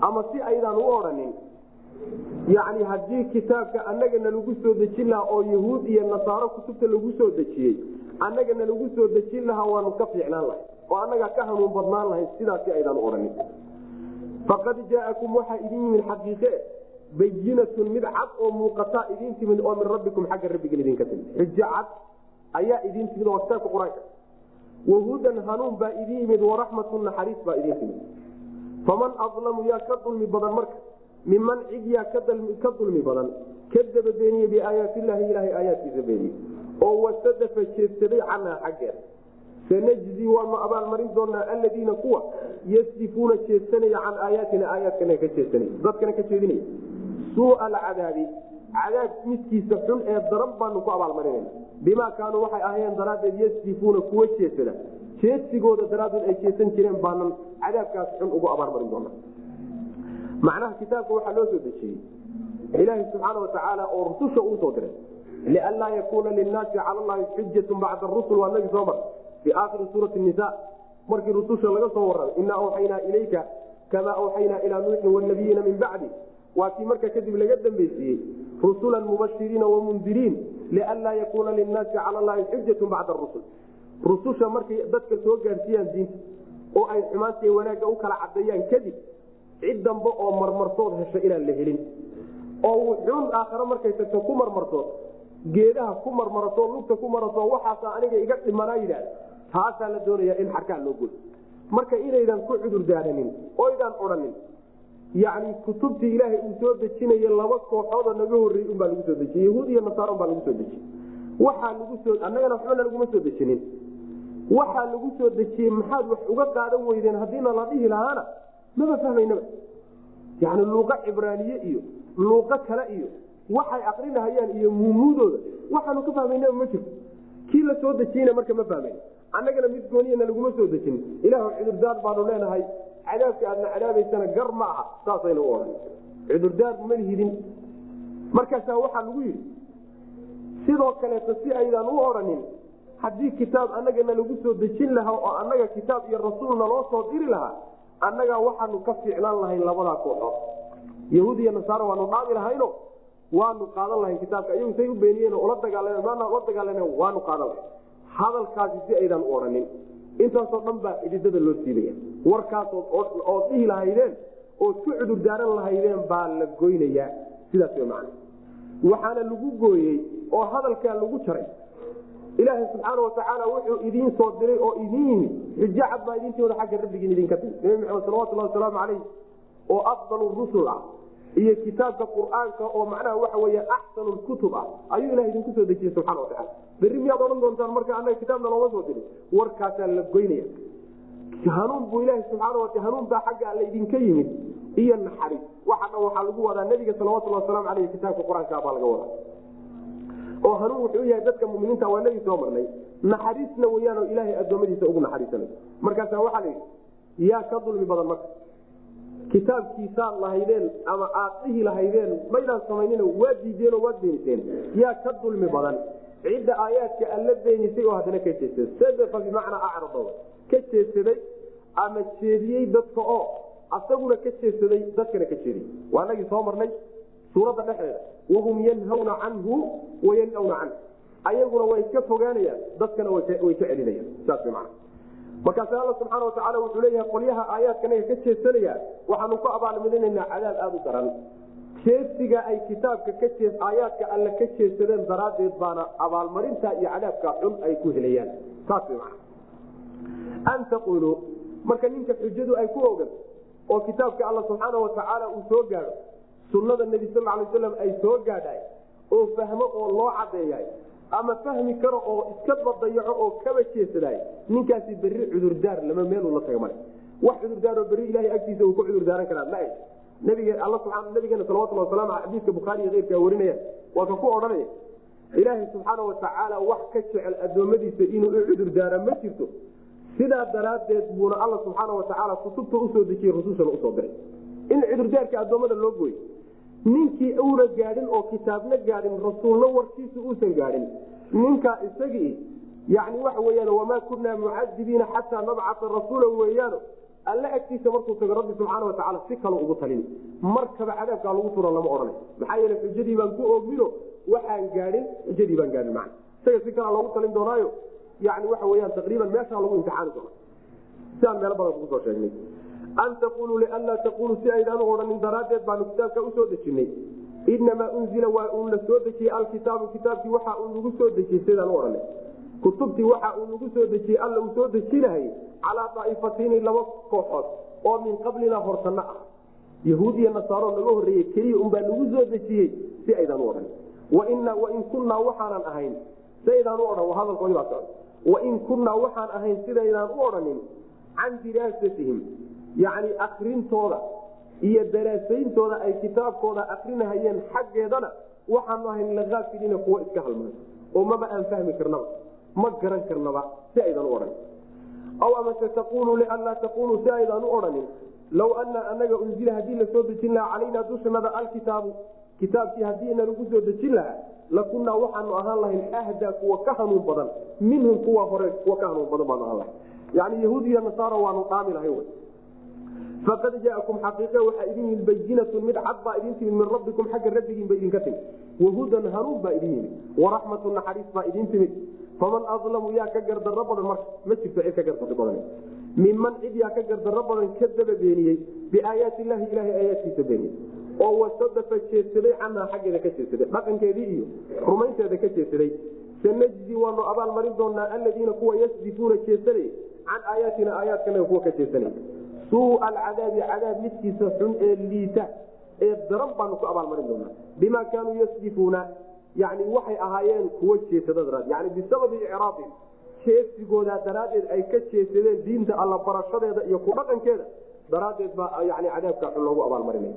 ama si aydaan u odhanin yacni haddii kitaabka annagana lagu soo dejin lahaa oo yahuud iyo nasaaro kutubta lagu soo dejiyey annagana lagu soo dejin lahaa waanu ka fiicnaan lahay oo annagaa ka hanuun badnaan lahayn sidaasi aydaan odhanin faqad jaa'akum waxaa idin yimid xaqiiqe bayinatun mid cad oo muuqataa idin timid oo min rabbikum xagga rabbigan idinka timid. Xujo cad ayaa idin timid oo kitaabka qur'aanka. Wahudan hanuun baa idin yimid waraxmatun naxariis baa idin timid. Faman adlamu yaa ka dulmi badan marka miman cid yaa ka dulmi badan kadaba beeniye biaayaatillahi ilaahay aayaadkiisa beeniye oo wasadafa jeedsaday canhaa xaggeeda. sanajzi waanu abaalmarin doonaa aladiina kuwa yasdifuuna jeedsanaya can aayaatina aayaadkana ka jeedsanay dadkana ka jeedinaya suua alcadaabi cadaab midkiisa xun ee daran baanu ku abaalmarinayna bimaa kaanuu waxay ahayeen daraaddeed yasdifuuna kuwa jeedsada jeedsigooda daraaddeed ay jeedsan jireen baanan cadaabkaas xun ugu abaalmarin doona macnaha kitaabka waxaa loo soo dejiyey. Ilaahi subxaana watacaala oo rususha uu soo diray. Lianlaa yakuuna linnaasi cala llahi xujatu bacda rusul waa nagi soo mar fi aakhiri suurati nisa markii rususha laga soo warramay inaa awxaynaa ilayka kamaa awxaynaa ilaa nuuxin wanabiyiina min bacdi. Waa kii marka kadib laga dambeysiiyey rusulan mubashiriina wamundiriin lianlaa yakuuna linnaasi cala llahi xujatu bacda rusul rususha markay dadka soo gaarsiiyaan diinta oo ay xumaantay wanaagga u kala cadeeyaan kadib cid dambe oo marmarsood hesho inaan la helin oo wuxuun aakhare markay tagto ku marmarto geedaha ku marmarato lugta ku marato waxaasa aniga iga dhimanaa yidhahda taasaa la doonayaa in xarkaa loo goy marka inaydan ku cudur daaranin oydaan odhanin yani kutubtii ilaahay uu soo dejinaya laba kooxoodoo naga horreeyey unbaa lagu soo dejiyey yahuud iyo nasaara unbaa lagu soo dejiyey waxaa lagu soo annagana waxbana laguma soo dejinin. Waxaa lagu soo dejiyey maxaad wax uga qaadan weydeen haddiina la dhihi lahaana maba fahmaynaba. Yani luuqa cibraaniye iyo luuqo kale iyo waxay aqrinahayaan iyo muumuudooda waxaanu ka fahmaynaba ma jirto. Kii la soo dejiyeyna marka ma fahmayn. Annagana mid gooniyana laguma soo dejin ilaah cudurdaar baanu leenahay. Cadaabka aadna cadaabaysana gar ma aha saasayna u odhan cudurdaar ma lihidin. Markaasaa waxaa lagu yidhi sidoo kaleeto si aydaan u odhanin haddii kitaab annagana lagu soo dejin lahaa oo annaga kitaab iyo rasuulna loo soo diri lahaa annagaa waxaanu ka fiicnaan lahayn labadaa kooxood. Yahuud iyo nasaara waanu dhaabi lahayno waanu qaadan lahayn kitaabka. Iyagu say u beeniyeen ula dagaalame maana ula dagaalame waanu qaadan lahayn hadalkaasi si aydaan u odhanin intaasoo dhan baa xididada loo siibaya warkaasood ood dhihi lahaydeen ood ku cudur daaran lahaydeen baa la goynayaa. Sidaas w man waxaana lagu gooyey oo hadalkaa lagu jaray ilaaha subxaana watacaala wuxuu idiin soo diray oo idin yimid xujo cad baa idintooda xagga rabbigiin idinka timi. Nabi maxamed salawatulhi wasalaamu calayh oo afdal rusul ah iyo kitaabka qur'aanka oo macnaha waxa wey axsanu kutub ah ayuu ilah idinku soo dejiyey subxana wataala berri miyaad odhan doontaan marka anaga kitaabna looma soo dirin warkaasaa la goynaya. Hanuun buu ilahi subxaana wata hanuun baa xagga alle idinka yimid iyo naxariis. Waxa dhan waxaa lagu wadaa nabiga salawatulhi wasalaamu aleyh kitaabka qur'aanka baa laga wadaa oo hanuun wuxuu yahay dadka muminiinta waa nagi soo marnay. Naxariisna weyaanoo ilaahay addoommadiisa ugu naxariisanay. Markaasa waxaa la yidhi yaa ka dulmi badan marka kitaabkiisaad lahaydeen ama aad dhihi lahaydeen maydaan samaynina waad diideenoo waad beeniseen yaa ka dulmi badan. Cidda aayaadka alla beenisay oo haddana ka jeedsada sadafa bimacnaa acrado ka jeedsaday ama jeediyey dadka oo asaguna ka jeedsaday dadkana ka jeediyey. Waa nagii soo marnay suuradda dhexdeeda wahum yanhawna canhu wayanawna canhu. Ayaguna way ka fogaanayaan dadkana way ka celinayaan saas man markaas alla subxaana watacaala wuxuu leeyahay qolyaha aayaadkanaga ka jeedsanaya waxaanu ku abaalmarinaynaa cadaab aada u daran. Jeedsiga ay kitaabka aayaadka alle ka jeedsadeen daraaddeed baana abaalmarinta iyo cadaabka xun ay ku helayaan. Saas man an taquluu marka ninka xujadu ay ku ogan oo kitaabka alla subxaana watacaala uu soo gaadho sunada nebi sal lay slam ay soo gaadhay oo fahmo oo loo cadeeyahay ama fahmi karo oo iska badayaco oo kaba jeesaday ninkaasi berri cudurdaar lama meeluu la taga male. Wax cudurdaaroo berri ilahay agtiisa uu ku cudurdaaran karaa ma nabigeena salawatulli wasalam xadiiska bukhaariiyo keyrkaa warinaya waa ka ku odhanaya ilaahay subxaana watacaala wax ka jecel addoommadiisa inuu u cudurdaara ma jirto. Sidaa daraaddeed buuna alla subxaana watacaala kutubta u soo dejiyey rusushana u soo diray. In cudurdaarka addoommada loo gooyo ninkii uuna gaadhin oo kitaabna gaadhin rasuulna warkiisa uusan gaadhin. Ninkaa isagii yani waxa weyaan wamaa kunaa mucadibiina xataa nabcata rasuula weeyaano alle agtiisa markuu tago rabbi subxaana watacaala si kale ugu talin. Markaba cadaabkaa lagu tura lama odhanay. Maxaa yeele xujadii baan ku oogmino waxaan gaadhin xujadii baan gaadhin man isaga si kalea loogu talin doonaayo yani waxa weyaan taqriiban meeshaa lagu imtixaani doona sidaan meelo badan kugu soo sheegnay an taquluu lianlaa taquluu si aydaan u odhanin daraaddeed baanu kitaabka u soo dejinay inamaa unzila waa uu la soo dejiyey alkitaabu kitaabkii waxa uu nagu soo dejiyey sidaan u odhanay kutubtii waxa uu nagu soo dejiyey alla uu soo dejinahay calaa daa'ifatayni laba kooxood oo min qablina hortanno ah yahuud iyo nasaaro naga horreeyey keliya unbaa nagu soo dejiyey si aydaan u odhan wain kunnaa waxaanan ahayn siaydaan u odhan hadalkoodii baa socda wain kunnaa waxaan ahayn sidaydaan u odhanin can diraasatihim yacni akrintooda iyo daraasayntooda ay kitaabkooda akrinahayeen xaggeedana waxaanu ahayn laaafiliina kuwa iska halmaan oo maba aan fahmi karnaba ma garan karnaba si aydan u odhan aw amase taquluu lianlaa taquluu si aydan u odhanin. Low ana anaga unzila haddii la soo dejin lahaa calaynaa dushanada alkitaabu kitaabkii haddiina lagu soo dejin lahaa lakunnaa waxaanu ahaan lahayn ahdaa kuwa ka hanuun badan minhum kuwa hore kuwa ka hanuun badan baanu ahaan lahay yani yahuud iyo nasaara waanu dhaami lahay faqad jaakum xaqiiqe waxaa idin yimid bayinatu mid cad baa idin timid min rabbikum xagga rabbigiinba idinka timid. Wahudan hanuun baa idin yimid waraxmatu naxariis baa idin timid. Faman alamu yaa ka gardarro badan marka ma jirto cid ka gardarro badan. Miman cid yaa ka gardarro badan kadaba beeniyey biaayaati illaahi ilahay aayaadkiisa beeniyey. Oo wasadafa jeedsaday canhaa xaggeeda ka jeedsaday dhaqankeedii iyo rumaynteeda ka jeedsaday. Sanajzi waanu abaalmarin doonaa aladiina kuwa yasdifuuna jeedsanay can aayaatina aayaadkanaga kuwa ka jeedsanay suua alcadaabi cadaab midkiisa xun ee liita ee daran baanu ku abaalmarin doonaa. Bima kaanuu yasdifuuna yani waxay ahaayeen kuwo jeesada daraad yani bisababi icraabin jeesigooda daraaddeed ay ka jeesadeen diinta alla barashadeeda iyo ku dhaqankeeda daraaddeed baa yani cadaabka xun loogu abaalmarinaya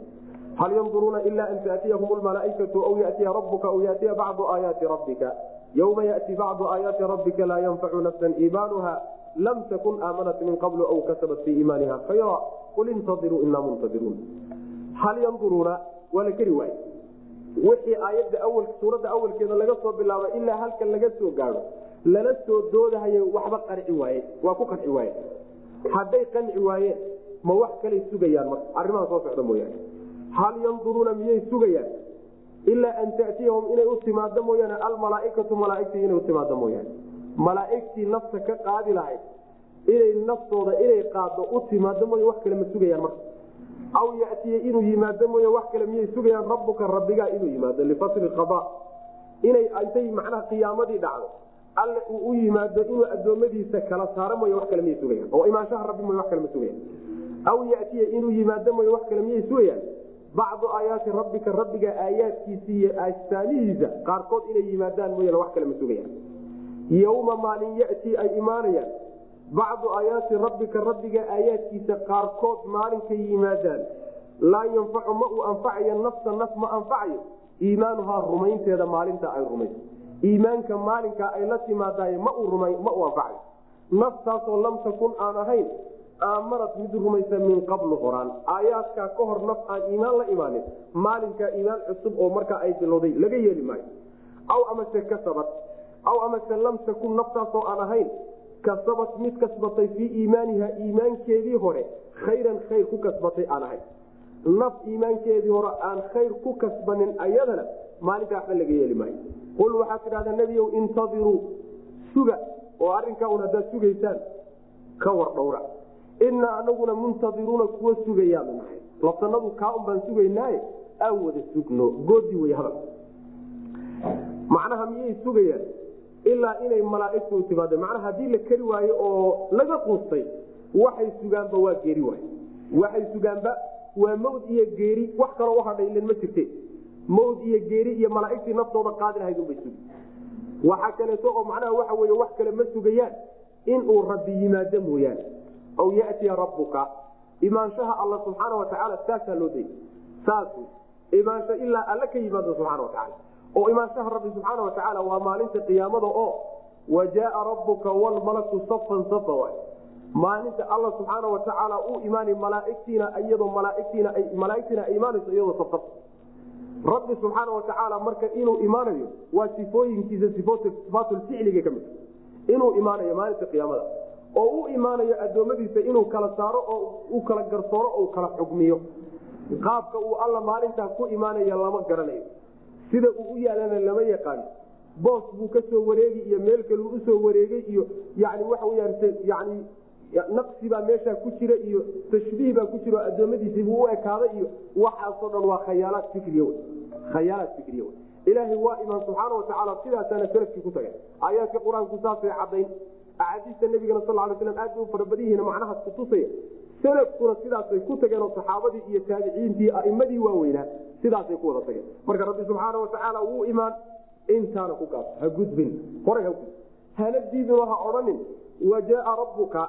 hal yanduruuna ila an taatiyahum lmalaaikatu aw yatiya rabuka aw yatiya bacdu aayaati rabbika. Ywma yati bacdu aayaati rabbika laa yanfacu nafsa iimaanuha lam takun aamanat min qablu aw kasabat fii iimaaniha khayra qul intadiruu inaa muntadiruun hal yanduruuna waa la keri waaye wixii aayadda awal suuradda awalkeeda laga soo bilaabo ilaa halkan laga soo gaado lala soo doodahaye waxba qanci waaye waa ku qanci waaye hadday qanci waayeen ma wax kalay sugayaan marka arrimaha soo socda mooyaane hal yanduruuna miyay sugayaan ilaa an tatiyahum inay u timaado mooyaane almalaaikatu malaaigtii inay utimaado mooyaane malaaigtii nafta ka qaadi lahayd inay naftooda inay qaado u timaado mooy wax kale ma sugayaan marka. Aw yatiya inuu yimaado mooy wax kale miyay sugayaan? Rabbuka rabbigaa inuu yimaado lifasli qada. Inay intay macnaha qiyaamadii dhacdo alle uu u yimaado inuu addoommadiisa kala saaro mooy wax kale miyay sugayaan? Oo imaanshaha rabbi mooy wax kale ma sugayaan? Aw yatiya inuu yimaado mooy wax kale miyay sugayaan? Bacdu aayaati rabbika rabbiga aayaadkiisa iyo astaamihiisa qaarkood inay yimaadaan mooyaan wax kale ma sugayaan yowma maalin yatii ay imaanayaan bacdu aayaati rabbika rabbiga aayaadkiisa qaarkood maalinkay yimaadaan laa yanfacu ma uu anfacayo nafsa naf ma anfacayo iimaanuhaa rumaynteeda maalinta ay rumayso iimaanka maalinka ay la timaadaay ma ma uu anfacayo naftaasoo lam takun aan ahayn aamanad mid rumaysa min qablu horaan aayaadkaa ka hor naf aan iimaan la imaanin maalinkaa iimaan cusub oo markaa ay bilowday laga yeeli maayo aw amase kasabad aw amase lam takun naftaasoo aan ahayn kasabad mid kasbatay fii iimaaniha iimaankeedii hore khayran khayr ku kasbatay aan ahayn naf iimaankeedii hore aan khayr ku kasbanin ayadana maalinkaa waxba laga yeeli maayo qul waxaad tidhahdaa nebiyow intadiruu suga oo arrinkaa haddaad sugaysaan ka war dhowra inaa anaguna muntadiruuna kuwa sugayaanu nahay labsanadu kaa un baan sugaynaaye aan wada sugno goodi wey hadal macnaha miyay sugayaan ilaa inay malaaigtu timaado. Macnaha haddii la keri waayo oo laga quustay waxay sugaanba waa geeri waay. Waxay sugaanba waa mawd iyo geeri. Wax kaloo uhadhay ilen ma jirte. Mawd iyo geeri iyo malaaigtii naftooda qaadi lahayd unbay sugi waxaa kaleeto oo macnaha waxa wey wax kale ma sugayaan. Inuu rabbi yimaado mooyaane. Aw yatiya rabbuka. Imaanshaha alla subxaana watacaala saasaa loo dayay. Saas imaansho ilaa alla ka yimaado subxana watacaala oo imaanshaha rabbi subxaana watacaala waa maalinta qiyaamada oo wa jaaa rabbuka wlmalaku safan safa waay. Maalinta alla subxaana watacaala uu imaanay malaaigtiina iyadoo malaaigtiina ay imaanayso iyadoo safar rabbi subxaana watacaala marka inuu imaanayo waa sifooyinkiisa sifaatulficliga ka mid inuu imaanayo maalinta qiyaamada oo u imaanayo addoommadiisa inuu kala saaro oo u kala garsooro oo kala xugmiyo. Qaabka uu alla maalintaa ku imaanaya lama garanayo sida uu u yaalana lama yaqaano boos buu ka soo wareegi iyo meel kaluu u soo wareegay iyo yani waxa weyaan yani naqsi baa meeshaa ku jira iyo tashbiih baa ku jira oo addoommadiisiibuu u ekaaday iyo waxaasoo dhan waa khayaalaad fikriy khayaalaad fikriya ilaahay waa imaan subxaana watacaala sidaasaana salafkii ku tagay. Aayaadka qur'aanku saasay cadayn axaadiista nabigana sal ly slam aad bay u farabadyihiin macnahaas kutusaya salafkuna sidaasay ku tageen oo saxaabadii iyo taabiciintii aimadii waaweynaa sidaasay ku wada tageen. Marka rabbi subxaana watacaala wuu imaan intaana ku gaabto ha gudbin. Horay ha gudbin. Hana diidino ha odhanin wa jaaa rabbuka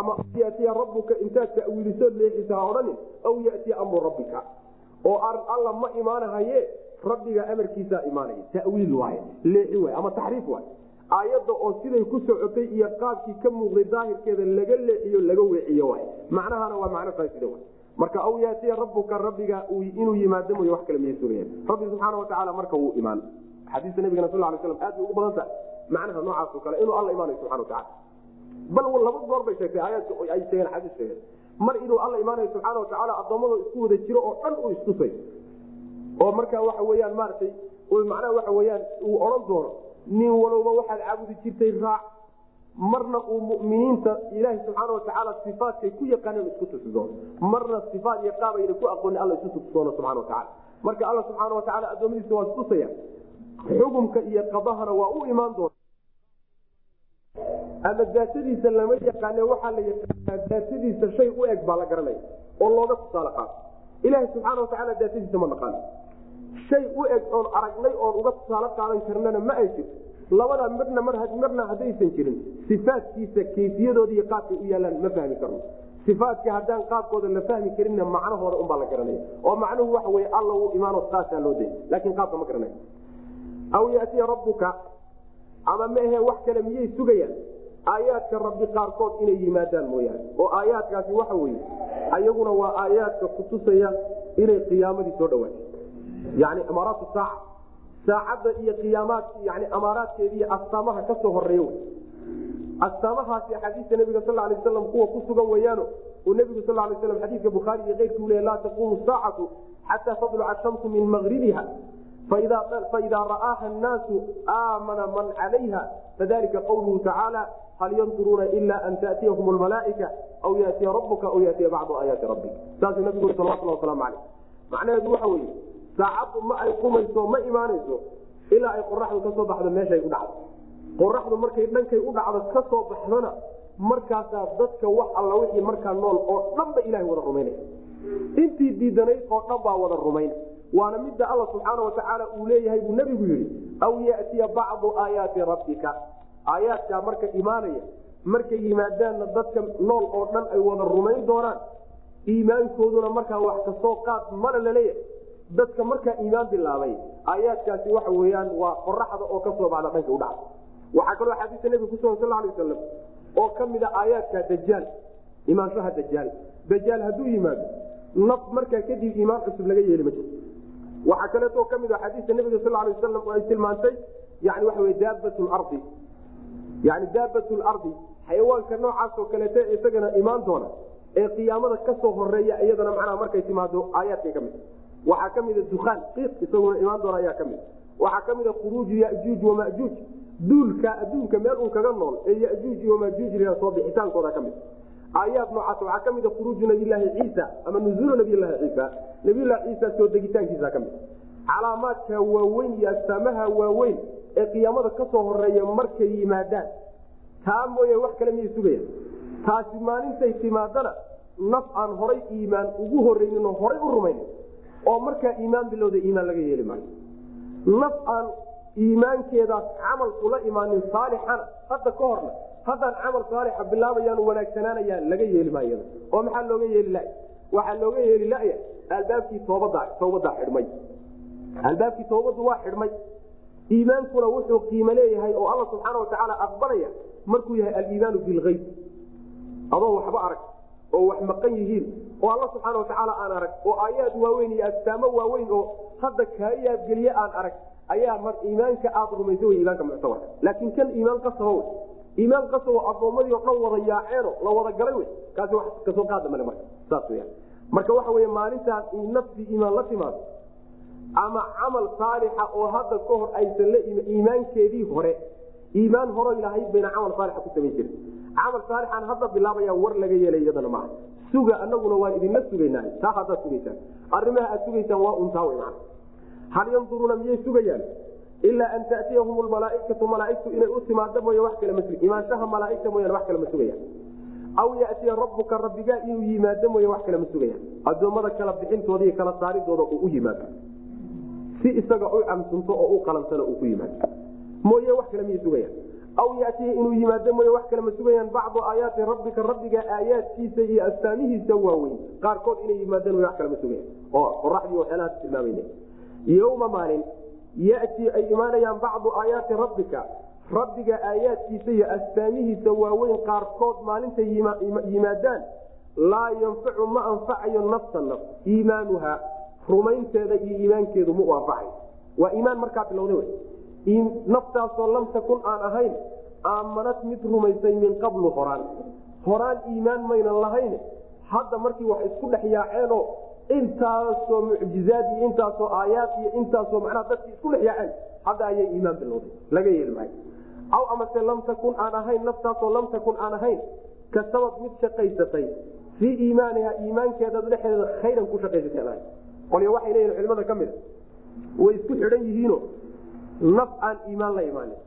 ama yatiya rabbuka intaad tawiilisood leexisa ha odhanin aw yatiya amru rabbika. Oo alla ma imaanahaye rabbiga amarkiisaa imaanaya. Tawiil waay leexi waay ama taxriif waay aayadda oo siday ku socotay iyo qaabkii ka muuqday daahirkeeda laga leexiyo laga weeciyo macnahana waa macno faasida marka aw yaatiya rabbuka rabbiga inuu yimaado mooy wax kale sugayaan rabbi subxaana watacaala marka wuu imaan. Xadiista nabigana sal lay slam aad bay ugu badan tahay. Macnaha noocaasoo kale inuu alla imaanayo subxana watacala bal laba goor bay sheegtay aayaadka ay sheegeen xadiis sheegeen. Mar inuu alla imaanayo subxaana watacaala addoommada isku wada jiro oo dhan uu istusay oo markaa waxa weyaan maaragtay macnaha waxa weyaan uu odhan doono nin walowba waxaad caabudi jirtay raac marna uu muminiinta ilaaha subxaana watacaala sifaatkay ku yaqaaneen isku tusi doono marna sifaat iyo qaabayna ku aqoonin alla isu tusi doono subxana watacaala marka alla subxaana watacaala adoomadiisa waa istusaya xukumka iyo qadahana waa u imaan doona ama daatadiisa lama yaqaane waxaa la yaqaanaa daatadiisa shay u eg baa la garanaya oo looga tusaale qaato ilaaha subxaana watacaala daatadiisa ma naqaano shay u eg oon aragnay oon uga tusaale qaadan karnana ma ay jirto labadaa midna marna haddaysan jirin. Sifaadkiisa kayfiyadooda iyo qaabkay u yaalaan ma fahmi karno. Sifaadka haddaan qaabkooda la fahmi karinna macnahooda unbaa la garanaya. Oo macnuhu waxa wey alla uu imaano saasaa loo day laakiin qaabka ma garanay aw yatiya rabbuka ama maahe wax kale miyay sugayaan? Aayaadka rabbi qaarkood inay yimaadaan mooyaane. Oo aayaadkaasi waxa weye ayaguna waa aayaadka kutusaya inay qiyaamadii soo dhawaatay yani amaaraatu saaca saacadda iyo qiyaamaad yani amaaraadkeeda iyo astaamaha ka soo horreeya wy astaamahaasi axaadiista nabiga sal lay waslam kuwa ku sugan weyaano uu nebigu sal lay slam xadiidka bukhaari iyo keyrkuu leey laa taquumu saacatu xataa tadluca shamsu min magribiha faida ra'aaha annaasu aamana man calayha fadalika qawluhu tacaala hal yanduruuna ila an taatiyahum lmalaaika aw yatiya rabuka aw yatiya bacdu aayaati rabbik saasuu nabigu ui salawatullah waslamu caleyh macnaheedu waxa weeye saacaddu ma ay qumayso ma imaanayso. Ilaa ay qoraxdu ka soo baxdo meeshay u dhacdo. Qoraxdu markay dhankay u dhacdo ka soo baxdona markaasaa dadka wax alla wixii markaa nool oo dhan ba wada rumaynaya intii diidanayd oo dhan baa wada rumayna waana midda alla subxaana watacaala uu leeyahay buu nebigu yidhi aw yatiya bacdu aayaati rabbika. Aayaadkaa marka imaanaya markay yimaadaanna dadka nool oo dhan ay wada rumayn doonaan iimaankooduna markaa wax ka soo qaad mana la leeyahay dadka markaa iimaan bilaabay aayaadkaasi waxa weyaan waa qoraxda oo ka soo baxda dhanka u dhacda waxaa kaloo xadiista nebiga kusugan sal lay wasalam oo ka mid a aayaadka dajaal imaanshaha dajaal dajaal hadduu yimaado naf markaa kadib iimaan cusub laga yeeli ma jirto waxaa kaleeto ka mid a xadiista nebiga sal lay wasalam oo ay tilmaantay yani waxa wey daabat lardi yani daabat lardi xayawaanka noocaasoo kaleete isagana imaan doona ee qiyaamada ka soo horreeya iyadana macnaha markay timaado aayaadkay ka mid waxaa ka mida dukaan isaguna imaan doona ayaa ka mid waxaa ka mida khuruuju yajuuj wamajuuj duulka adduunka meel uu kaga nool ee yajuuj wamajuuj soo bixitaankooda ka mid aayaad noocaas waxaa ka mida khuruuju nabiyllaahi ciisa ama nuzuulu nabiyllaahi ciisa nabiyllahi ciisa soo degitaankiisa ka mid calaamaadka waaweyn iyo astaamaha waaweyn ee qiyaamada ka soo horreeya markay yimaadaan taa mooye wax kale miyay sugayaan? Taasi maalintay timaadana naf aan horay iimaan ugu horeyninoo horay u rumaynin oo markaa iimaan bilowda iimaan laga yeeli maayo. Naf aan iimaankeedaas camal kula imaanin saalixana hadda ka horna haddaan camal saalixa bilaabayaan wanaagsanaanayaan laga yeeli maayo oo maxaa looga yeeli laya waxaa looga yeeli laya albaabkii toobada toobadaa xidhmay. Albaabkii toobadu waa xidhmay. Iimaankuna wuxuu qiimo leeyahay oo alla subxaana watacaala aqbalaya markuu yahay aliimaanu bileyb adoo waxba arag oo wax maqan yihiin oo alla subxaana watacaala aan arag oo aayaad waaweyn iyo astaamo waaweyn oo hadda kaa yaabgeliye aan arag ayaa mar iimaanka aada rumaysa wey iimaanka muctabarka laakiin kan iimaan qasaba wey iimaan qasabo addoommadii o dhan wada yaaceeno la wada galay wey kaasi wax ka soo qaada male marka saas weyaan marka waxa wey maalintaan nafsii iimaan la timaado ama camal saalixa oo hadda ka hor aysan la iimaankeedii hore iimaan horo lahayd bayna camal saalixa ku samayn jirin camal saalixaan hadda bilaabaya war laga yeelay iyadana maaha suga anaguna waan idinla sugaynaa taa haddaad sugaysaan. Arrimaha aad sugaysaan waa untaa wey mana hal yanduruuna miyay sugayaan? Ilaa an tatiyahum lmalaaikatu malaaigtu inay u timaado mooye wax kale mas imaanshaha malaaigta mooyaan wax kale ma sugayaan. Aw yatiya rabbuka rabbigaa inuu yimaado mooye wax kale ma sugayaan. Addoommada kala bixintooda iyo kala saaridooda uu u yimaado. Si isaga u camsunto oo u qalantana uu ku yimaado mooye wax kale miyay sugayaan. Aw yatiya inuu yimaado mooye wax kale ma sugayaan. Bacdu aayaati rabbika rabbiga aayaadkiisa iyo astaamihiisa waaweyn. Qaarkood inay yimaadaan wax kale ma sugayaan. Oo qoraxdii waxyaalahaas tilmaamayna yowma maalin yatii ay imaanayaan bacdu aayaati rabbika rabbiga aayaadkiisa iyo astaamihiisa waaweyn. Qaarkood maalintay yimaadaan laa yanfacu ma anfacayo nafsa naf. Iimaanuha rumaynteeda iyo iimaankeedu ma anfacayo waa iimaan markaa bilowda naftaasoo lam takun aan ahayn aamanad mid rumaysay min qablu horaan. Horaan iimaan maynan lahayn. Hadda markii wax isku dhex yaaceenoo intaasoo mucjizaad iyo intaasoo aayaad iyo intaasoo macnaha dadkii isku dhex yaaceen hadda ayay iimaan bilowday. Laga yeeli maayo. Aw amase lam takun aan ahayn naftaasoo lam takun aan ahayn kasabad mid shaqaysatay. Fii iimaaniha iimaankeeda dhexeeda khayran ku shaqaysatay qolyo waxay leeyihiin culimada ka mid a. Way isku xidhan yihiino naf aan iimaan la imaanin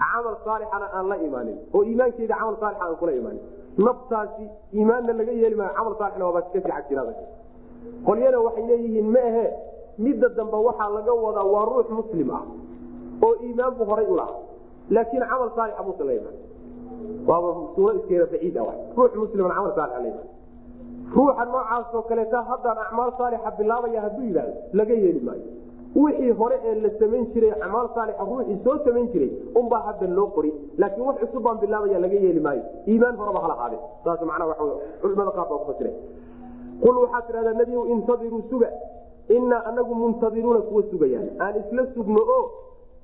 camal saalixana aan la imaanin oo iimaankeeda camal saalixa aan kula imaanin naftaasi iimaanna laga yeeli maayo camal saalixna waabaa iska fiican jirada qolyana waxay leeyihiin ma ahe midda dambe waxaa laga wadaa waa ruux muslim ah oo iimaanbu horay u lahaa. Laakiin camal saalixa muusan la imaan waaba suuro iskeeda baciid ah ruux musliman camal saalixa la imaan ruuxa noocaasoo kaleeta haddaan acmaal saalixa bilaabaya hadduu yidhaahdo laga yeeli maayo wixii hore ee la samayn jiray acmaal saalixa ruuxii soo samayn jiray unbaa hadda loo qori. Laakiin wax cusub baan bilaabaya laga yeeli maayo. Iimaan horeba hala qaade saas macnaa waa culimada qaar baa kufasira qul waxaad tidhahdaa nebiyow intadiruu suga. Innaa anagu muntadiruuna kuwa sugayaan. Aan isla sugno o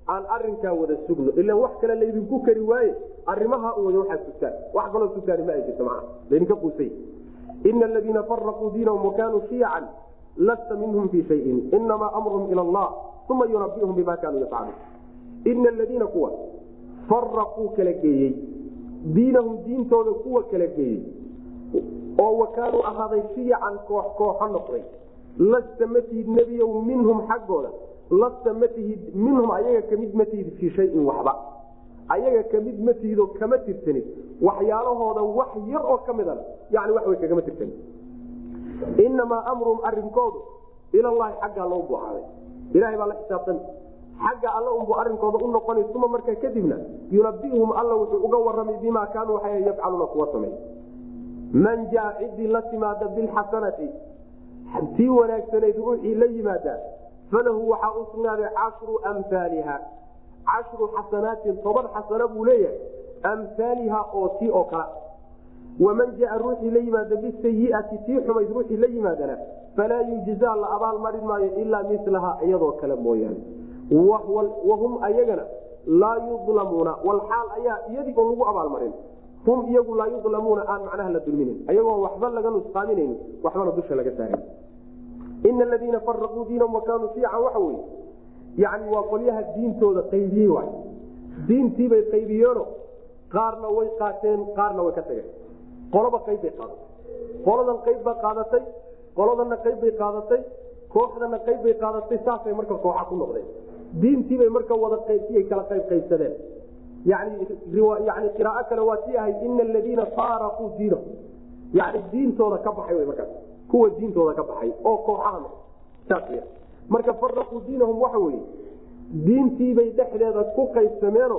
aan arinkaa wada sugno. Ilan wax kale laydinku kari waaye arimaha u wada waxaad sugtaan. Wax kaloo sugtaani ma ay jirto maa laydinka quusay. Ina aladiina faraquu diinahum wakanuu shiyacan lasta minhum fii shayin inamaa amruhum ila allah uma yunabihum bima kaanuu yafcaluun ina aladiina kuwa faraquu kala geeyey diinahum diintooda kuwa kala geeyey oo wakaanuu ahaaday shiyacan koox kooxo noqday lasta ma tihid nebiyow minhum xaggooda lasta ma tihid minhum ayaga ka mid ma tihid fii shayin waxba ayaga ka mid ma tihidoo kama tirsanid waxyaalahooda wax yar oo ka midana yani wax way kagama tirsanid inamaa amruhum arinkoodu ilallahi xaggaa loo buuxaaday ilahay baa la xisaabtami xagga alla unbuu arinkooda u noqonay uma markaa kadibna yunabihum alla wuxuu uga waramay bimaa kaanuu waxay yafcaluuna kuwa samey man jaa ciddii la timaada bilxasanati tii wanaagsanayd ruuxii la yimaadaa falahu waxaa u sugnaaday cashru amhaaliha cashru xasanaatin toban xasano buu leeyahay amhaaliha oo tii oo kala waman jaa ruuxii la yimaada bisayiati tii xumayd ruuxii la yimaadana falaa yujzaa la abaal marin maayo ilaa milaha iyadoo kale mooyaane wahum ayagana laa yulamuuna walxaal ayaa iyadii oo lagu abaalmarin hum iyagu laa yulamuuna aan macnaha la dulminin ayagoon waxba laga nusqaaminayn waxbana dusha laga saaray ina aladiina faraquu diinahum wakaanuu shiican waxa weye yani waa qolyaha diintooda qaybiyey waay diintiibay qaybiyeeno qaarna way qaateen qaarna way ka tageen qoloba qayb bay qaadatay. Qoladan qayb baa qaadatay qoladana qayb bay qaadatay kooxdana qayb bay qaadatay saasay marka kooxa ku noqdeen. Diintiibay marka wada qaybtiyay kala qayb qaybsadeen. Yani qiraao kale waa tii ahayd ina aladiina faaraquu diinahum. Yani diintooda ka baxay w markaas kuwa diintooda ka baxay oo kooxaha noqday marka faraquu diinahum waxa weye diintiibay dhexdeeda ku qaybsameeno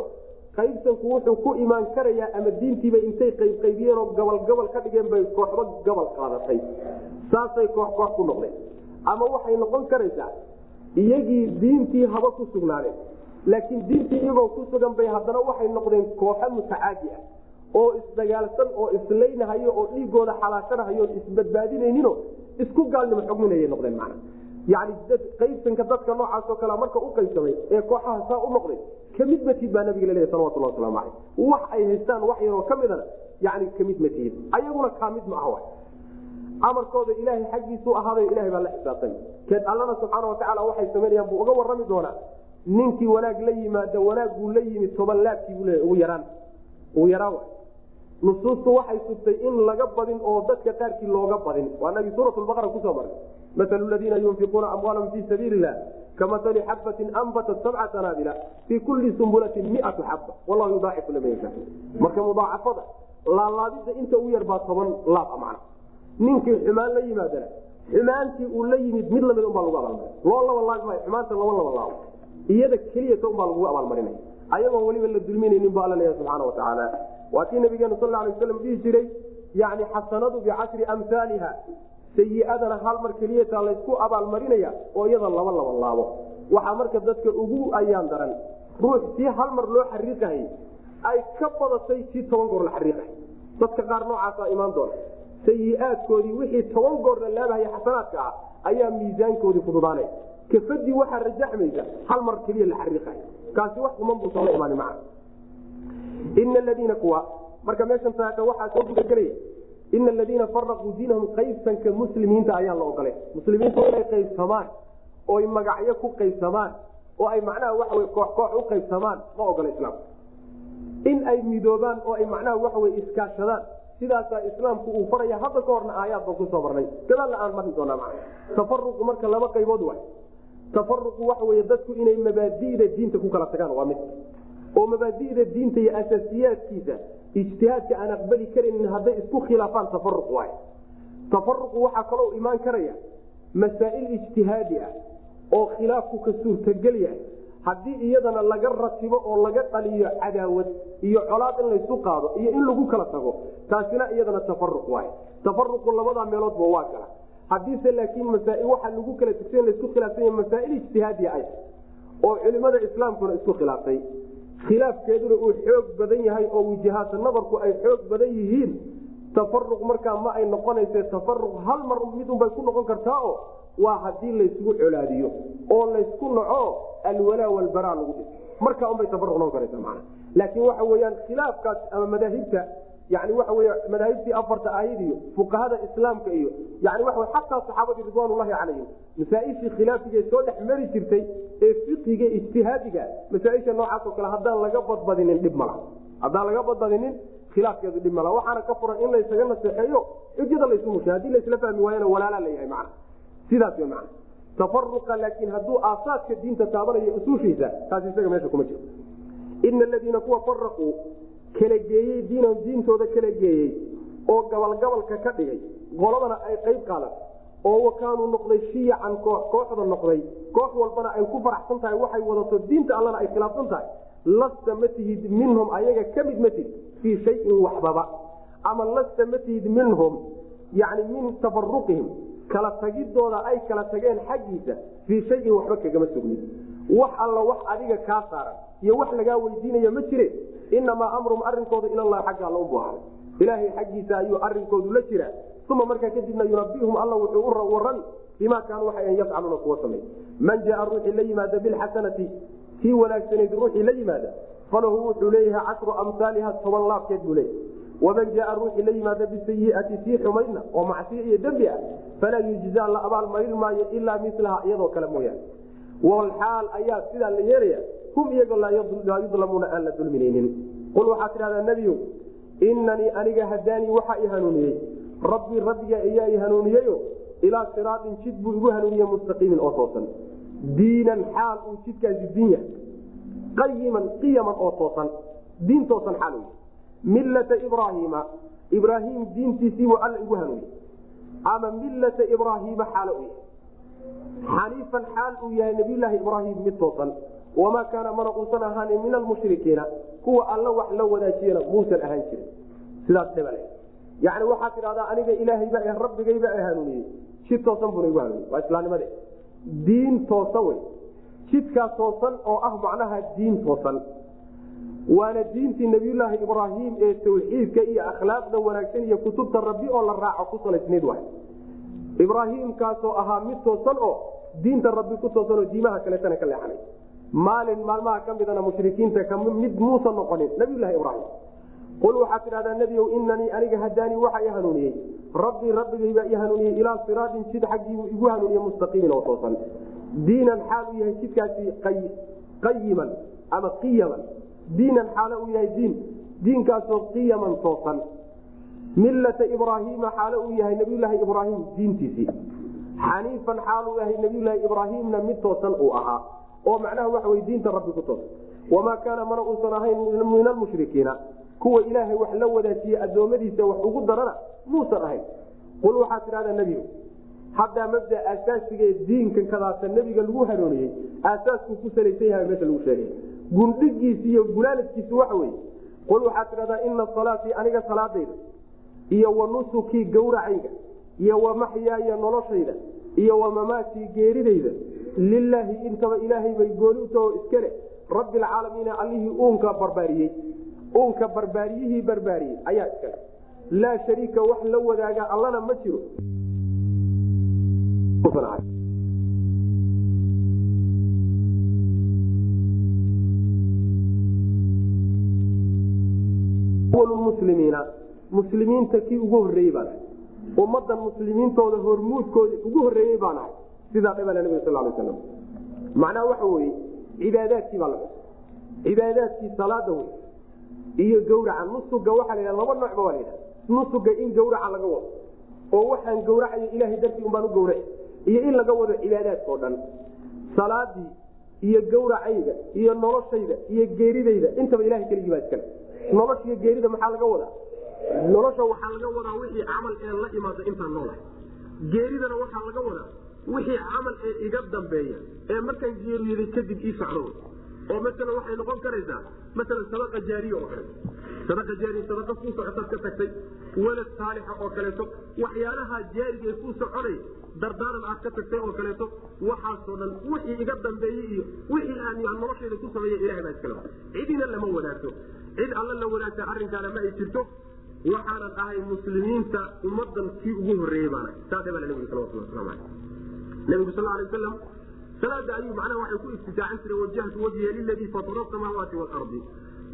qaybsanku wuxuu ku imaan karayaa ama diintiibay intay qaybqaybiyeenoo gobol ka dhigeen bay kooxba gobol qaadatay. Saasay koox koox ku noqdeen. Ama waxay noqon karaysaa iyagii diintii haba ku sugnaadeen. Laakiin diintii iyagoo ku sugan bay haddana waxay noqdeen kooxo mutacaadi ah oo isdagaalsan oo islaynahayo oo dhiigooda xalaashanahayo isbadbaadinayninoo isku gaalnimo xogminayay noqdeen mana yani qaybsanka dadka noocaasoo kale marka u qaybsamay ee kooxaha saa u noqday ka mid matihid baa nabiga laleeya salawatullah waslamu caleyh wax ay haystaan wax yaroo ka midana yani ka mid matihid ayaguna kaamid ma aha amarkooda ilaahay xaggiisu ahaaday ilahay baa la xisaabtay. Keed allana subxaana watacaala waxay samaynayaan buu uga warami doonaa. Ninkii wanaag la yimaada wanaaguu la yimi toban laabkii buu leeya ugu yaraan ugu yaraan nusuustu waxay sugtay in laga badin oo dadka qaarkii looga badin. Waa nagii suurat baqara ku soo maray maalu ladiina yunfiquuna amwaalahum fii sabiili lah kamatali xabatin anbatat sabca sanaabila fii kulli sumbulatin miatu xaba wallahu yudaacifu liman yasha marka mudaacafada laalaabida inta ugu yar baa toban laab macna. Ninkii xumaan la yimaadana xumaantii uu la yimid mid la mid unbaa lagu abaalmarin loo laba laab maayo xumaanta laba laba laabo iyada keliyata unbaa lagu abaalmarinaya ayagoon weliba la dulminaynin bu alla subxaana watacaala waa kii nabigeenu sal alay waslam dhihi jiray yani xasanadu bicashri amhaaliha sayiadana hal mar keliyata laysku abaalmarinaya oo iyada laba laba laabo. Waxaa marka dadka ugu ayaan daran ruux tii hal mar loo xariiqahay ay ka badatay tii toban goor la xariiqahay dadka qaar noocaasa imaan doona. Sayiaadkoodii wixii toban goor la laabahaya xasanaadka ah ayaa miisaankoodii fududaanay. Kafadii waxaa rajaxmaysa hal mar keliya la xariiqahay kaasi wax kuman buusan imaani maca ina aladiina kuwa. Marka meeshan taata waxaa soo gudagelaya. Ina aladiina faraquu diinahum qaybsanka muslimiinta ayaan la ogolay muslimiintu inay qaybsamaan oy magacyo ku qaybsamaan oo ay macnaha waxawy koox koox u qaybsamaan ma ogola islaamka in ay midoobaan oo ay macnaha waxawey iskaashadaan sidaasaa islaamku uu faraya hadda ka horna aayaad ku soo marnay. Gadaalna aan marin doonaa man tafaruqu marka laba qaybood waay. Tafaruqu waxa wey dadku inay mabaadida diinta ku kala tagaan waa mid oo mabaadida diinta iyo asaasiyaadkiisa ijtihaadka aan aqbali karaynin hadday isku khilaafaan tafaruq waay. Tafaruqu waxaa kaloo imaan karaya masaa'il ijtihaadi ah oo khilaafku ka suurtagel yahay. Haddii iyadana laga ratibo oo laga dhaliyo cadaawad iyo colaad in laysu qaado iyo in lagu kala tago taasina iyadana tafaruq waay. Tafaruqu labadaa meeloodba waa gala haddiise laakiin masaail waxaa lagu kala tegsan la isku khilaafsanya masaail ijtihaadiya ay oo culimada islaamkuna isku khilaaftay khilaafkeeduna uu xoog badan yahay oo wijahaata nadarku ay xoog badan yihiin. Tafaruq markaa ma ay noqonayse tafaruq hal mar midunbay ku noqon kartaa oo waa haddii laysgu colaadiyo oo laysku naco alwalaa walbaraa lagu dhis markaa unbay tafaruq noqon karaysa mana laakiin waxa weyaan khilaafkaas ama madaahibta yani waxa wey madaahibtii afarta ahayd iyo fuqahada islaamka iyo yani waa xataa saxaabadii ridwaanulahi calayhim masaaishii khilaafiga soo dhex mari jirtay ee fiqiga ijtihaadiga masaaisha noocaas oo kale haddaan laga badbadinin dhib mala haddaan laga badbadinin khilaafkeedu dhib mala waxaana ka furan in laysaga naseexeeyo xujada laysu mushay haddii laysla fahmi waayana walaala layahay mana sidaas w man tafaruqa laakiin hadduu aasaaska diinta taabanayo usuushiisa taas isaga meesha kuma jiro. Ina aladiina kuwa faraquu kala geeyey diinahum diintooda kala geeyey oo gabalgabalka ka dhigay qoladana ay qayb qaadan. Oo wakaanuu noqday shiyacan koox kooxda noqday koox walbana ay ku faraxsan tahay waxay wadato diinta allana ay khilaafsan tahay. Lasta ma tihid minhum ayaga ka mid ma tihid fii shayin waxbaba. Ama lasta ma tihid minhum yani min tafaruqihim kala tagidooda ay kala tageen xaggiisa fii shayin waxba kagama sugnin. Wax alla wax adiga kaa saaran iyo wax lagaa weydiinaya ma jire inamaa amrum arinkooda ilallahi xagga alla ubu ahaday ilaahay xaggiisa ayuu arinkoodu la jiraa uma markaa kadibna yunabihum alla wuxuu u waran bima kaanuu waxay yafcaluuna kuwa samey man jaa ruuxii la yimaada bilxasanati kii wanaagsanayd ruuxii la yimaada falahu wuxuu leeyahay cashru amhaaliha toban laabkeed buu leeyahay waman jaa ruuxii la yimaada bisayiati sii xumaydna oo macsiyo iyo dembi ah falaa yujzaa la abaal maayo ilaa milaha iyadoo kale mooyaane walxaal ayaa sidaa la yeelaya hum iyagoo laa yudlamuuna aan la dulminaynin. Qul waxaa tidhahdaa nebiyu inanii aniga hadaanii waxaa i hanuuniyey. Rabbii rabbiga ayaa i hanuuniyeyo ilaa siraatin jid buu igu hanuuniye mustaqiimin oo toosan. Diinan xaal uu jidkaasi diin yahay. Qayiman qiyaman oo toosan. Diin toosan xaal millata ibraahiima ibraahim diintiisiibuu alla igu hanuuniye ama millata ibraahiima xaal u yahay. Xaniifan xaal uu yahay nabiyulaahi ibraahim mid toosan wamaa kaana mana uusan ahaanin min almushrikiina kuwa alla wax la wadaajiyana muusan ahaan jirin sidaas dhebale yani waxaa tidhahdaa aniga ilaahayba ee rabbigayba ee hanuuniyey jid toosan buuna igu hanuuniye waa islaamnimade diin toosan wey jidkaa toosan oo ah macnaha diin toosan waana diintii nabiyulaahi ibraahim ee tawxiidka iyo akhlaaqda wanaagsan iyo kutubta rabbi oo la raaco ku salaysnayd waay ibraahimkaasoo ahaa mid toosan oo diinta rabbi ku toosan oo diimaha kaleetana ka leexanay maalin maalmaha ka midana mushrikiinta mid muusan noqonin nabiylahi ibraahim. Qul waxaad tidhahdaa nebiyow inanii aniga hadaanii waxa i hanuuniyey. Rabbii rabbigaybaa i hanuuniyey ilaa siraatin jid xaggiibuu igu hanuuniye mustaqiimin oo toosan. Diinan xaal uu yahay jidkaasi qayiman ama qiyaman. Diinan xaalo uu yahay diin diinkaasoo qiyaman toosan. Millata ibraahiima xaalo uu yahay nabiyulaahi ibraahim diintiisii. Xaniifan xaal uu yahay nabiyulaahi ibraahimna mid toosan uu ahaa oo macnaha waxa wey diinta rabbi ku toosan wamaa kaana mana uusan ahayn min almushrikiina. Kuwa ilaahay wax la wadaajiye addoommadiisa wax ugu darana muusan ahayn. Qul waxaad tidhahdaa nebigu haddaa mabda asaasigae diinkan kadaasa nebiga lagu hanuuniyey aasaaskuu ku salaysan yahay meesha lagu sheegay. Gundhigiisi iyo gulaaladkiisu waxa weye qul waxaad tidhahdaa ina salaatii aniga salaadayda iyo wa nusukii gawracayga iyo wa maxyaaya noloshayda iyo wa mamaatii geeridayda lilaahi intaba ilaahay bay gooni utahoo iskale. Rabbi alcaalamiina allihii uunka barbaariyey. Uunka barbaariyihii barbaariyey. Ayaa iskale. Laa shariika wax la wadaaga allana ma jiro. Muslimiina muslimiinta kii ugu horeeyey baan ahay ummadan muslimiintooda hormuudkooda ugu horeeyey baan ahay sidaa dhabala nabig sal lay slam macnaha waxa weye cibaadaadkii baa la xusay cibaadaadkii salaada wey iyo gawraca nusuga waxaa la laba noocba waa la nusuga in gawraca laga wado. Oo waxaan gawracayo ilahay dartii unbaan u gawraci iyo in laga wado cibaadaadkao dhan. Salaadii iyo gawracayga iyo noloshayda iyo geeridayda intaba ilahay keligii baa iskale. Noloshiyo geerida maxaa laga wadaa? Nolosha waxaa laga wadaa wixii camal ee la imaada intaan noolahay. Geeridana waxaa laga wadaa wixii camal ee iga dambeeya ee markaan geeriyoday kadib ii socdo. oo maala waxay noqon karaysaa maala sadaqa jaariya oo kale. Sadaqa jaariya sadaqa kuu socotaad ka tagtay walad saalixa oo kaleeto waxyaalaha jaariga ee kuu soconay dardaaran aad ka tagtay oo kaleeto waxaasoo dhan wixii iga dambeeyey iyo wixii aan noloshayda ku sameeya ilahay baa iskale cidina lama wadaagto cid alla la wadaagta arrinkaana ma ay jirto. Waxaanan ahay muslimiinta ummadan kii ugu horeeyey baana. Saasa baa nabig salawatullah waslamu aleyh nabigu sal alay waslam salaada ayuu macnaha waxay ku iftitaaxin jiray wajahtu wajhiya liladii fatara samaawaati waalardi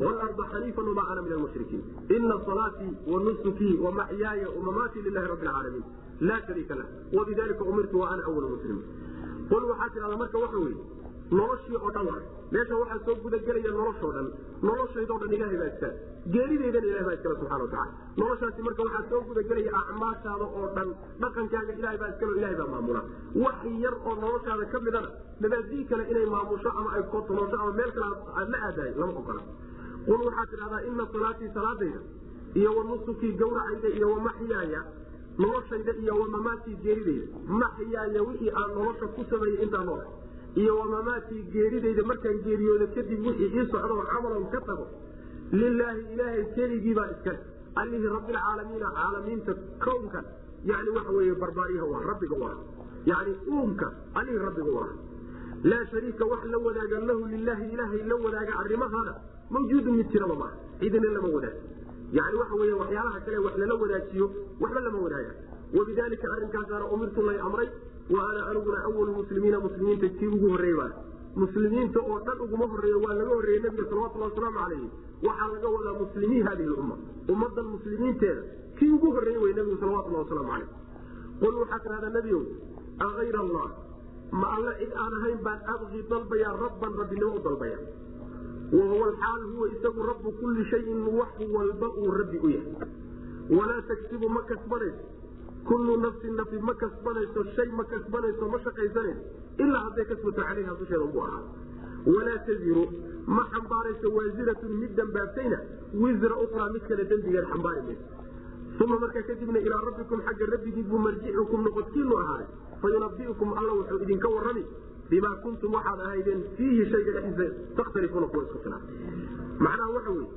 waalarda xaniifan wama ana min almushrikiin ina salaatii wanusukii wamaxyaaya wamamaatii lilahi rabbi alcaalamiin laa shariika lah. Wabidalika umirtu wa ana awal muslimiin qul waxaa tidhahda marka waxa weye noloshii oo dhan waay meesha waxaa soo gudagelaya noloshoo dhan. Noloshaydoo dhan ilahay baa iskale geeridaydana ilahay baa iskale subxana watacala noloshaasi marka waxaa soo gudagelaya acmaashaada oo dhan dhaqankaaga ilahay baa iskale ilahay baa maamula. Wax yar oo noloshaada ka midana mabaadii kale inay maamusho ama ay kotonosho ama meel kale aad la aadahay lama ogola. Qul waxaa tidhahdaa ina salaatii salaadayda iyo wa nusukii gawracayda iyo wamaxyaaya noloshayda iyo wamamaatii geeridayda maxyaaya wixii aan nolosha ku sameeyey intaa nool iyo wamamaatii geeridayda markaan geeriyooda kadib wixii ii socdoo camalan ka tago lilaahi ilaahay keligiibaa iskale allihii rabbilcaalamiina caalamiinta kownkan yani waxa wey barbaariyaha ah rabbiga ah yani uumka allihii rabbiga ah laa shariika wax la wadaaga lahu lilaahi ilaahay la wadaaga arrimahaana mawjuudun mid jiraba maaha cidina lama wadaago. Yani waxa wey waxyaalaha kale wax lala wadaajiyo waxba lama wadaaga. Wabidalika arrinkaasaana umirtu lay amray wa ana aniguna awalu muslimiina muslimiinta kii ugu horreey baan muslimiinta oo dhan uguma horeeyo waa laga horreeyey nabiga salawatulli wasalaamu calayhi. Waxaa laga wadaa muslimiin hadihi lumma ummadan muslimiinteeda. Kii ugu horreeyey wey nabigu salawatulli wasalaamu calayh qul waxaa tidhahdaa nebiow akayr allah ma alle cid aan ahayn baan abqi dalbayaa rabban rabbinimo u dalbaya wahuwa alxaal huwa isagu rabbu kulli shayin wax walba uu rabbi u yahay. Walaa tagsibu ma kasbanayso kullu nafsin nafi ma kasbanayso shay ma kasbanayso ma shaqaysanayso ilaa hadday kasbato calayha dusheeda ugu ahaa. Walaa taziru ma xambaarayso waasiratun mid dambaabtayna wisra ukraa mid kale dembigeed xambaari mayso. Uma markaa kadibna ilaa rabbikum xagga rabbigii buu marjicukum noqodkiinu ahaaday fayunabiukum alla wuxuu idinka warrami bimaa kuntum waxaad ahaydeen fiihi shayga dhexdiisa takhtalifuuna kuwa isku khilaaf macnaha waxa weye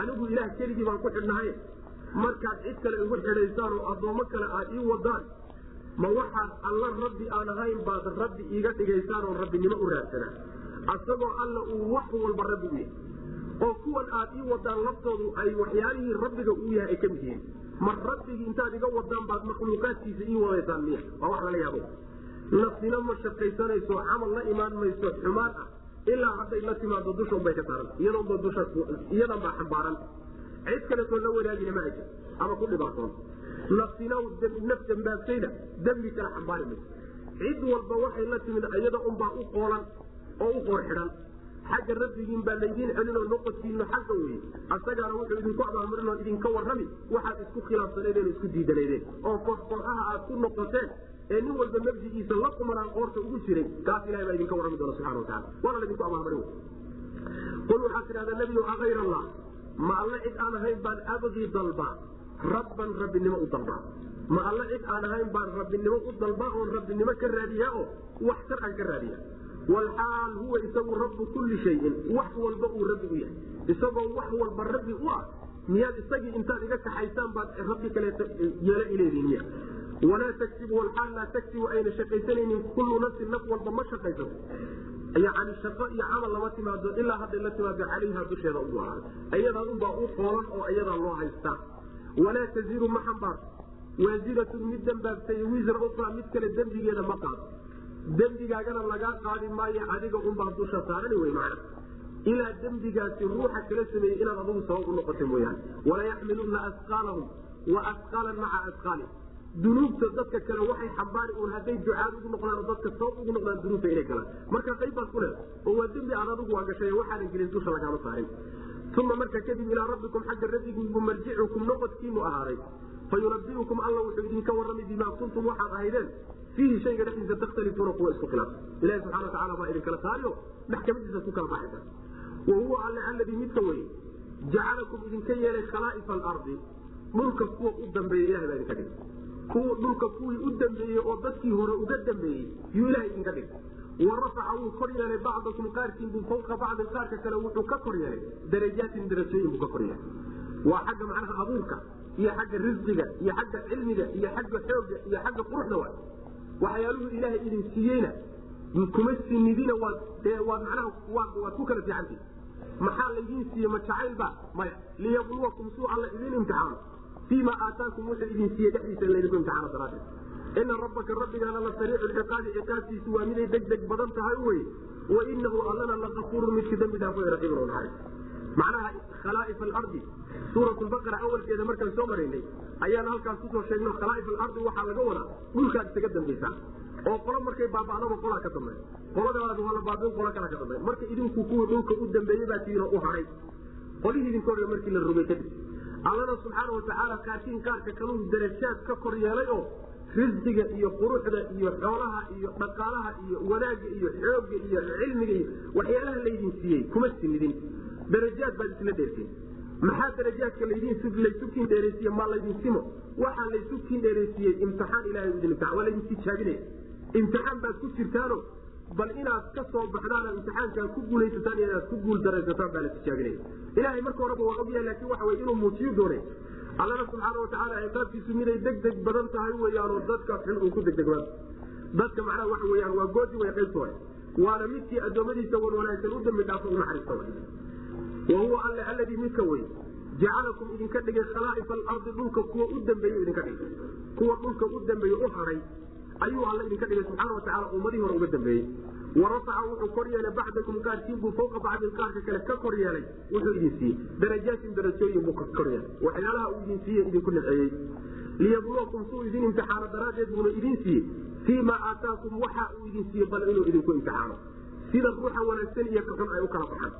anigu ilaah keligii baan ku xidhnahay markaad cid kale igu xidhaysaan oo addoommo kale aad ii wadaan ma waxaad alla rabbi aan ahayn baad rabbi iiga dhigaysaan oo rabbinimo u raadsanaa. Asagoo alla uu wax walba rabbi u yahay. Oo kuwan aad ii wadaan laftoodu ay waxyaalihii rabbiga uu yahay ay ka mid yihiin. Ma rabbigii intaad iga wadaan baad makhluuqaadkiisa ii wadaysaan miya? Waa wax lala yaabo nafsina ma shaqaysanayso camal la imaan mayso xumaan ah. Ilaa hadday la timaado dusha unbay ka saaran iyadoonba dusha iyadan baa xambaaran cid kaleetoo la wadaagina ma ajir ama ku dhibaatoon nafsina naf dambaabtayna dembi kale xambaari mayso cid walba waxay la timid iyada unbaa u qoolan oo u qoor xidhan. Xagga rabbigiin baa laydiin celinoo noqodkiinu xagga weye asagaana wuxuu idinku abaalmarin oo idinka warrami waxaad isku khilaafsanaydeen isku diidanaydeen. Oo koox kooxaha aad ku noqoteen ee nin walba nafsigiisa la kumanaan qoorta ugu jiray kaas ilahay baa idinka warrami doona subxana watacala waana laydinku abaalmarin qul waxaad tidhahdaa nebiyo akayr allah ma alle cid aan ahayn baan abgii dalbaa rabban rabbinimo u dalbaa ma alle cid aan ahayn baan rabbinimo u dalbaa oon rabbinimo ka raadiyaa oo wax sar aan ka raadiya walxaal huwa isagu rabbu kulli shayin wax walba uu rabbi u yahay. Isagoo wax walba rabbi u ah miyaad isagii intaad iga kaxaysaan baad rabbi kaleeto yeelo ileediin miya. Walaa tagsibu walxaal laa tagsibu ayna shaqaysanaynin kullu nafsin naf walba ma shaqaysato yani shaqo iyo camal lama timaado ilaa hadday la timaado calayha dusheeda ugu ahaa ayadaa unbaa u qoolan oo ayadaa loo haystaa walaa taziru ma xambaarto waasiratun mid dambaabtay wisra ukra mid kale dembigeeda ma qaado dembigaagana lagaa qaadi maayo adiga unbaa dusha saarani wey macna ilaa dembigaasi ruuxa kala sameeyey inaad adugu sabab u noqota mooyaane. Walayaxmiluna asqaalahum wa asqaalan maca asqaalihim dunuubta dadka kale waxay xambaari uun hadday ducaad ugu noqdaan oo dadka sabab ugu noqdaan dunuubta inay galaan. Marka qayb baad oo waa dembi aad adigu waa gashay gelin dusha lagaama saarin uma marka kadib ilaa rabbikum xagga rabbigiibu marjicukum noqodkiinu ahaaday. Fayunabiukum alla wuxuu idinka warrami bimaa kuntum waxaad ahaydeen. Fiihi shayga dhexdiisa takhtalifuuna kuwa isku khilaafsan ilahi subxana watacala baa idinkala saariyo maxkamadiisa ku kala baxaysa. Wa alle alladii midka weye jacalakum idinka yeelay khalaa'ifa alardi dhulka kuwa u dambeeyey ilahay baa idinka dhigay kuwa dhulka kuwii u dambeeyey oo dadkii hore uga dambeeyey yuu ilahay idinka dhigay wa rafaca wuu kor yeelay bacdakum qaarkiin buu fawqa bacdin qaarka kale wuxuu ka kor yeelay. Darajaatin darajooyin buu ka kor yeelay. Waa xagga macnaha abuurka iyo xagga risqiga iyo xagga cilmiga iyo xagga xooga iyo xagga quruxda wa waxyaaluhu ilaahay idin siiyeyna kuma sinidina waad manaha waad ku kala fiicantii maxaa laydin siiye ma jacaylba maya. Liyabluwakum suu alla idin imtixaano fii ma aataakum wuxuu idin siiye dhexdiisa laydinku imtixaano daraadeed ina rabbaka rabbigaana la sariicu ciqaabi ciqaabtiisu waa miday deg deg badan tahay wey wainahu allana lakafuurun midkii dambi dhaafo naxariis macnaha khalaaif alardi suurat lbaqara awalkeeda markaan soo maraynay ayaan halkaas ku soo sheegno khalaaif alardi waxaa laga wadaa dhulkaad isaga dambaysaa oo qolo markay baaba'daba qolaa ka dambeey qoladaas waa la baabiin qola kala ka dambeey marka idinku kuwii dhulka u dambeeyey baa tiino u haray qolihii idinka horre markii la rogay kadib allana subxaana watacaala qaarkiin qaarka kaluu darajaad ka kor yeelay oo risqiga iyo quruxda iyo xoolaha iyo dhaqaalaha iyo wanaagga iyo xoogga iyo cilmiga iyo waxyaalaha laydin siiyey kuma sinidin darajaad baad isla dheerteen maxaa darajaadka laysu kiin dheeraysiye maa laydin simo. Waxaa laysu kiin dheeraysiiyey imtixaan ilahay idin waa laydin tijaabinaya imtixaan baad ku jirtaano bal inaad ka soo baxdaan imtixaankaa ku guulaysataan inaad ku guul daraysataan baa la tijaabinaya. Ilahay marka horeba waa ogyahay laakiin waxa wey inuu muujiyo doonay. Allana subxaana watacaala ciqaabtiisu miday deg badan tahay weyaanoo dadka xun uu ku degdegmaa dadka macnaha waxa weyaan waa goodi way qaybta waana midkii addoommadiisa wan wanaagsan u dambi dhaafo u naxariista wa huwa alle alladii midka wey jacalakum idinka dhigay khalaa'ifa alardi dhulka kuwa u dambeeye idinka dhigay. Kuwa dhulka u dambeeye u haray ayuu alla idinka dhigay subxaana watacaala ummadii hore uga dambeeyey. Wa rafaca wuxuu kor yeelay bacdakum qaarkiin buu fawqa bacdin qaarka kale ka kor yeelay wuxuu idin siiyey darajaatin darajooyin buu kor yeelay waxyaalaha uu idin siiyey idinku nimceeyey liyabluwakum suu idin imtixaano daraaddeed buuna idin siiyey fii ma aataakum waxa uu idin siiyey bal inuu idinku imtixaano. Sida ruuxa wanaagsan iyo kaxun ay u kala baxaan.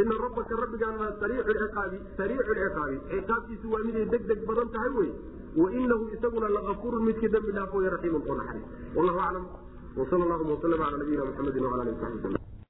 Ina rabbaka rabbigaana sariicu ciqaabi ciqaabtiisu waa miday deg deg badan tahay wey wainahu isaguna lakafuurun midkii dambi dhaafo raxiimun oo naxariis. Wallahu aclam wsal allahuma waslm ala nabiyina muxamedi wala alihi wasabi wslam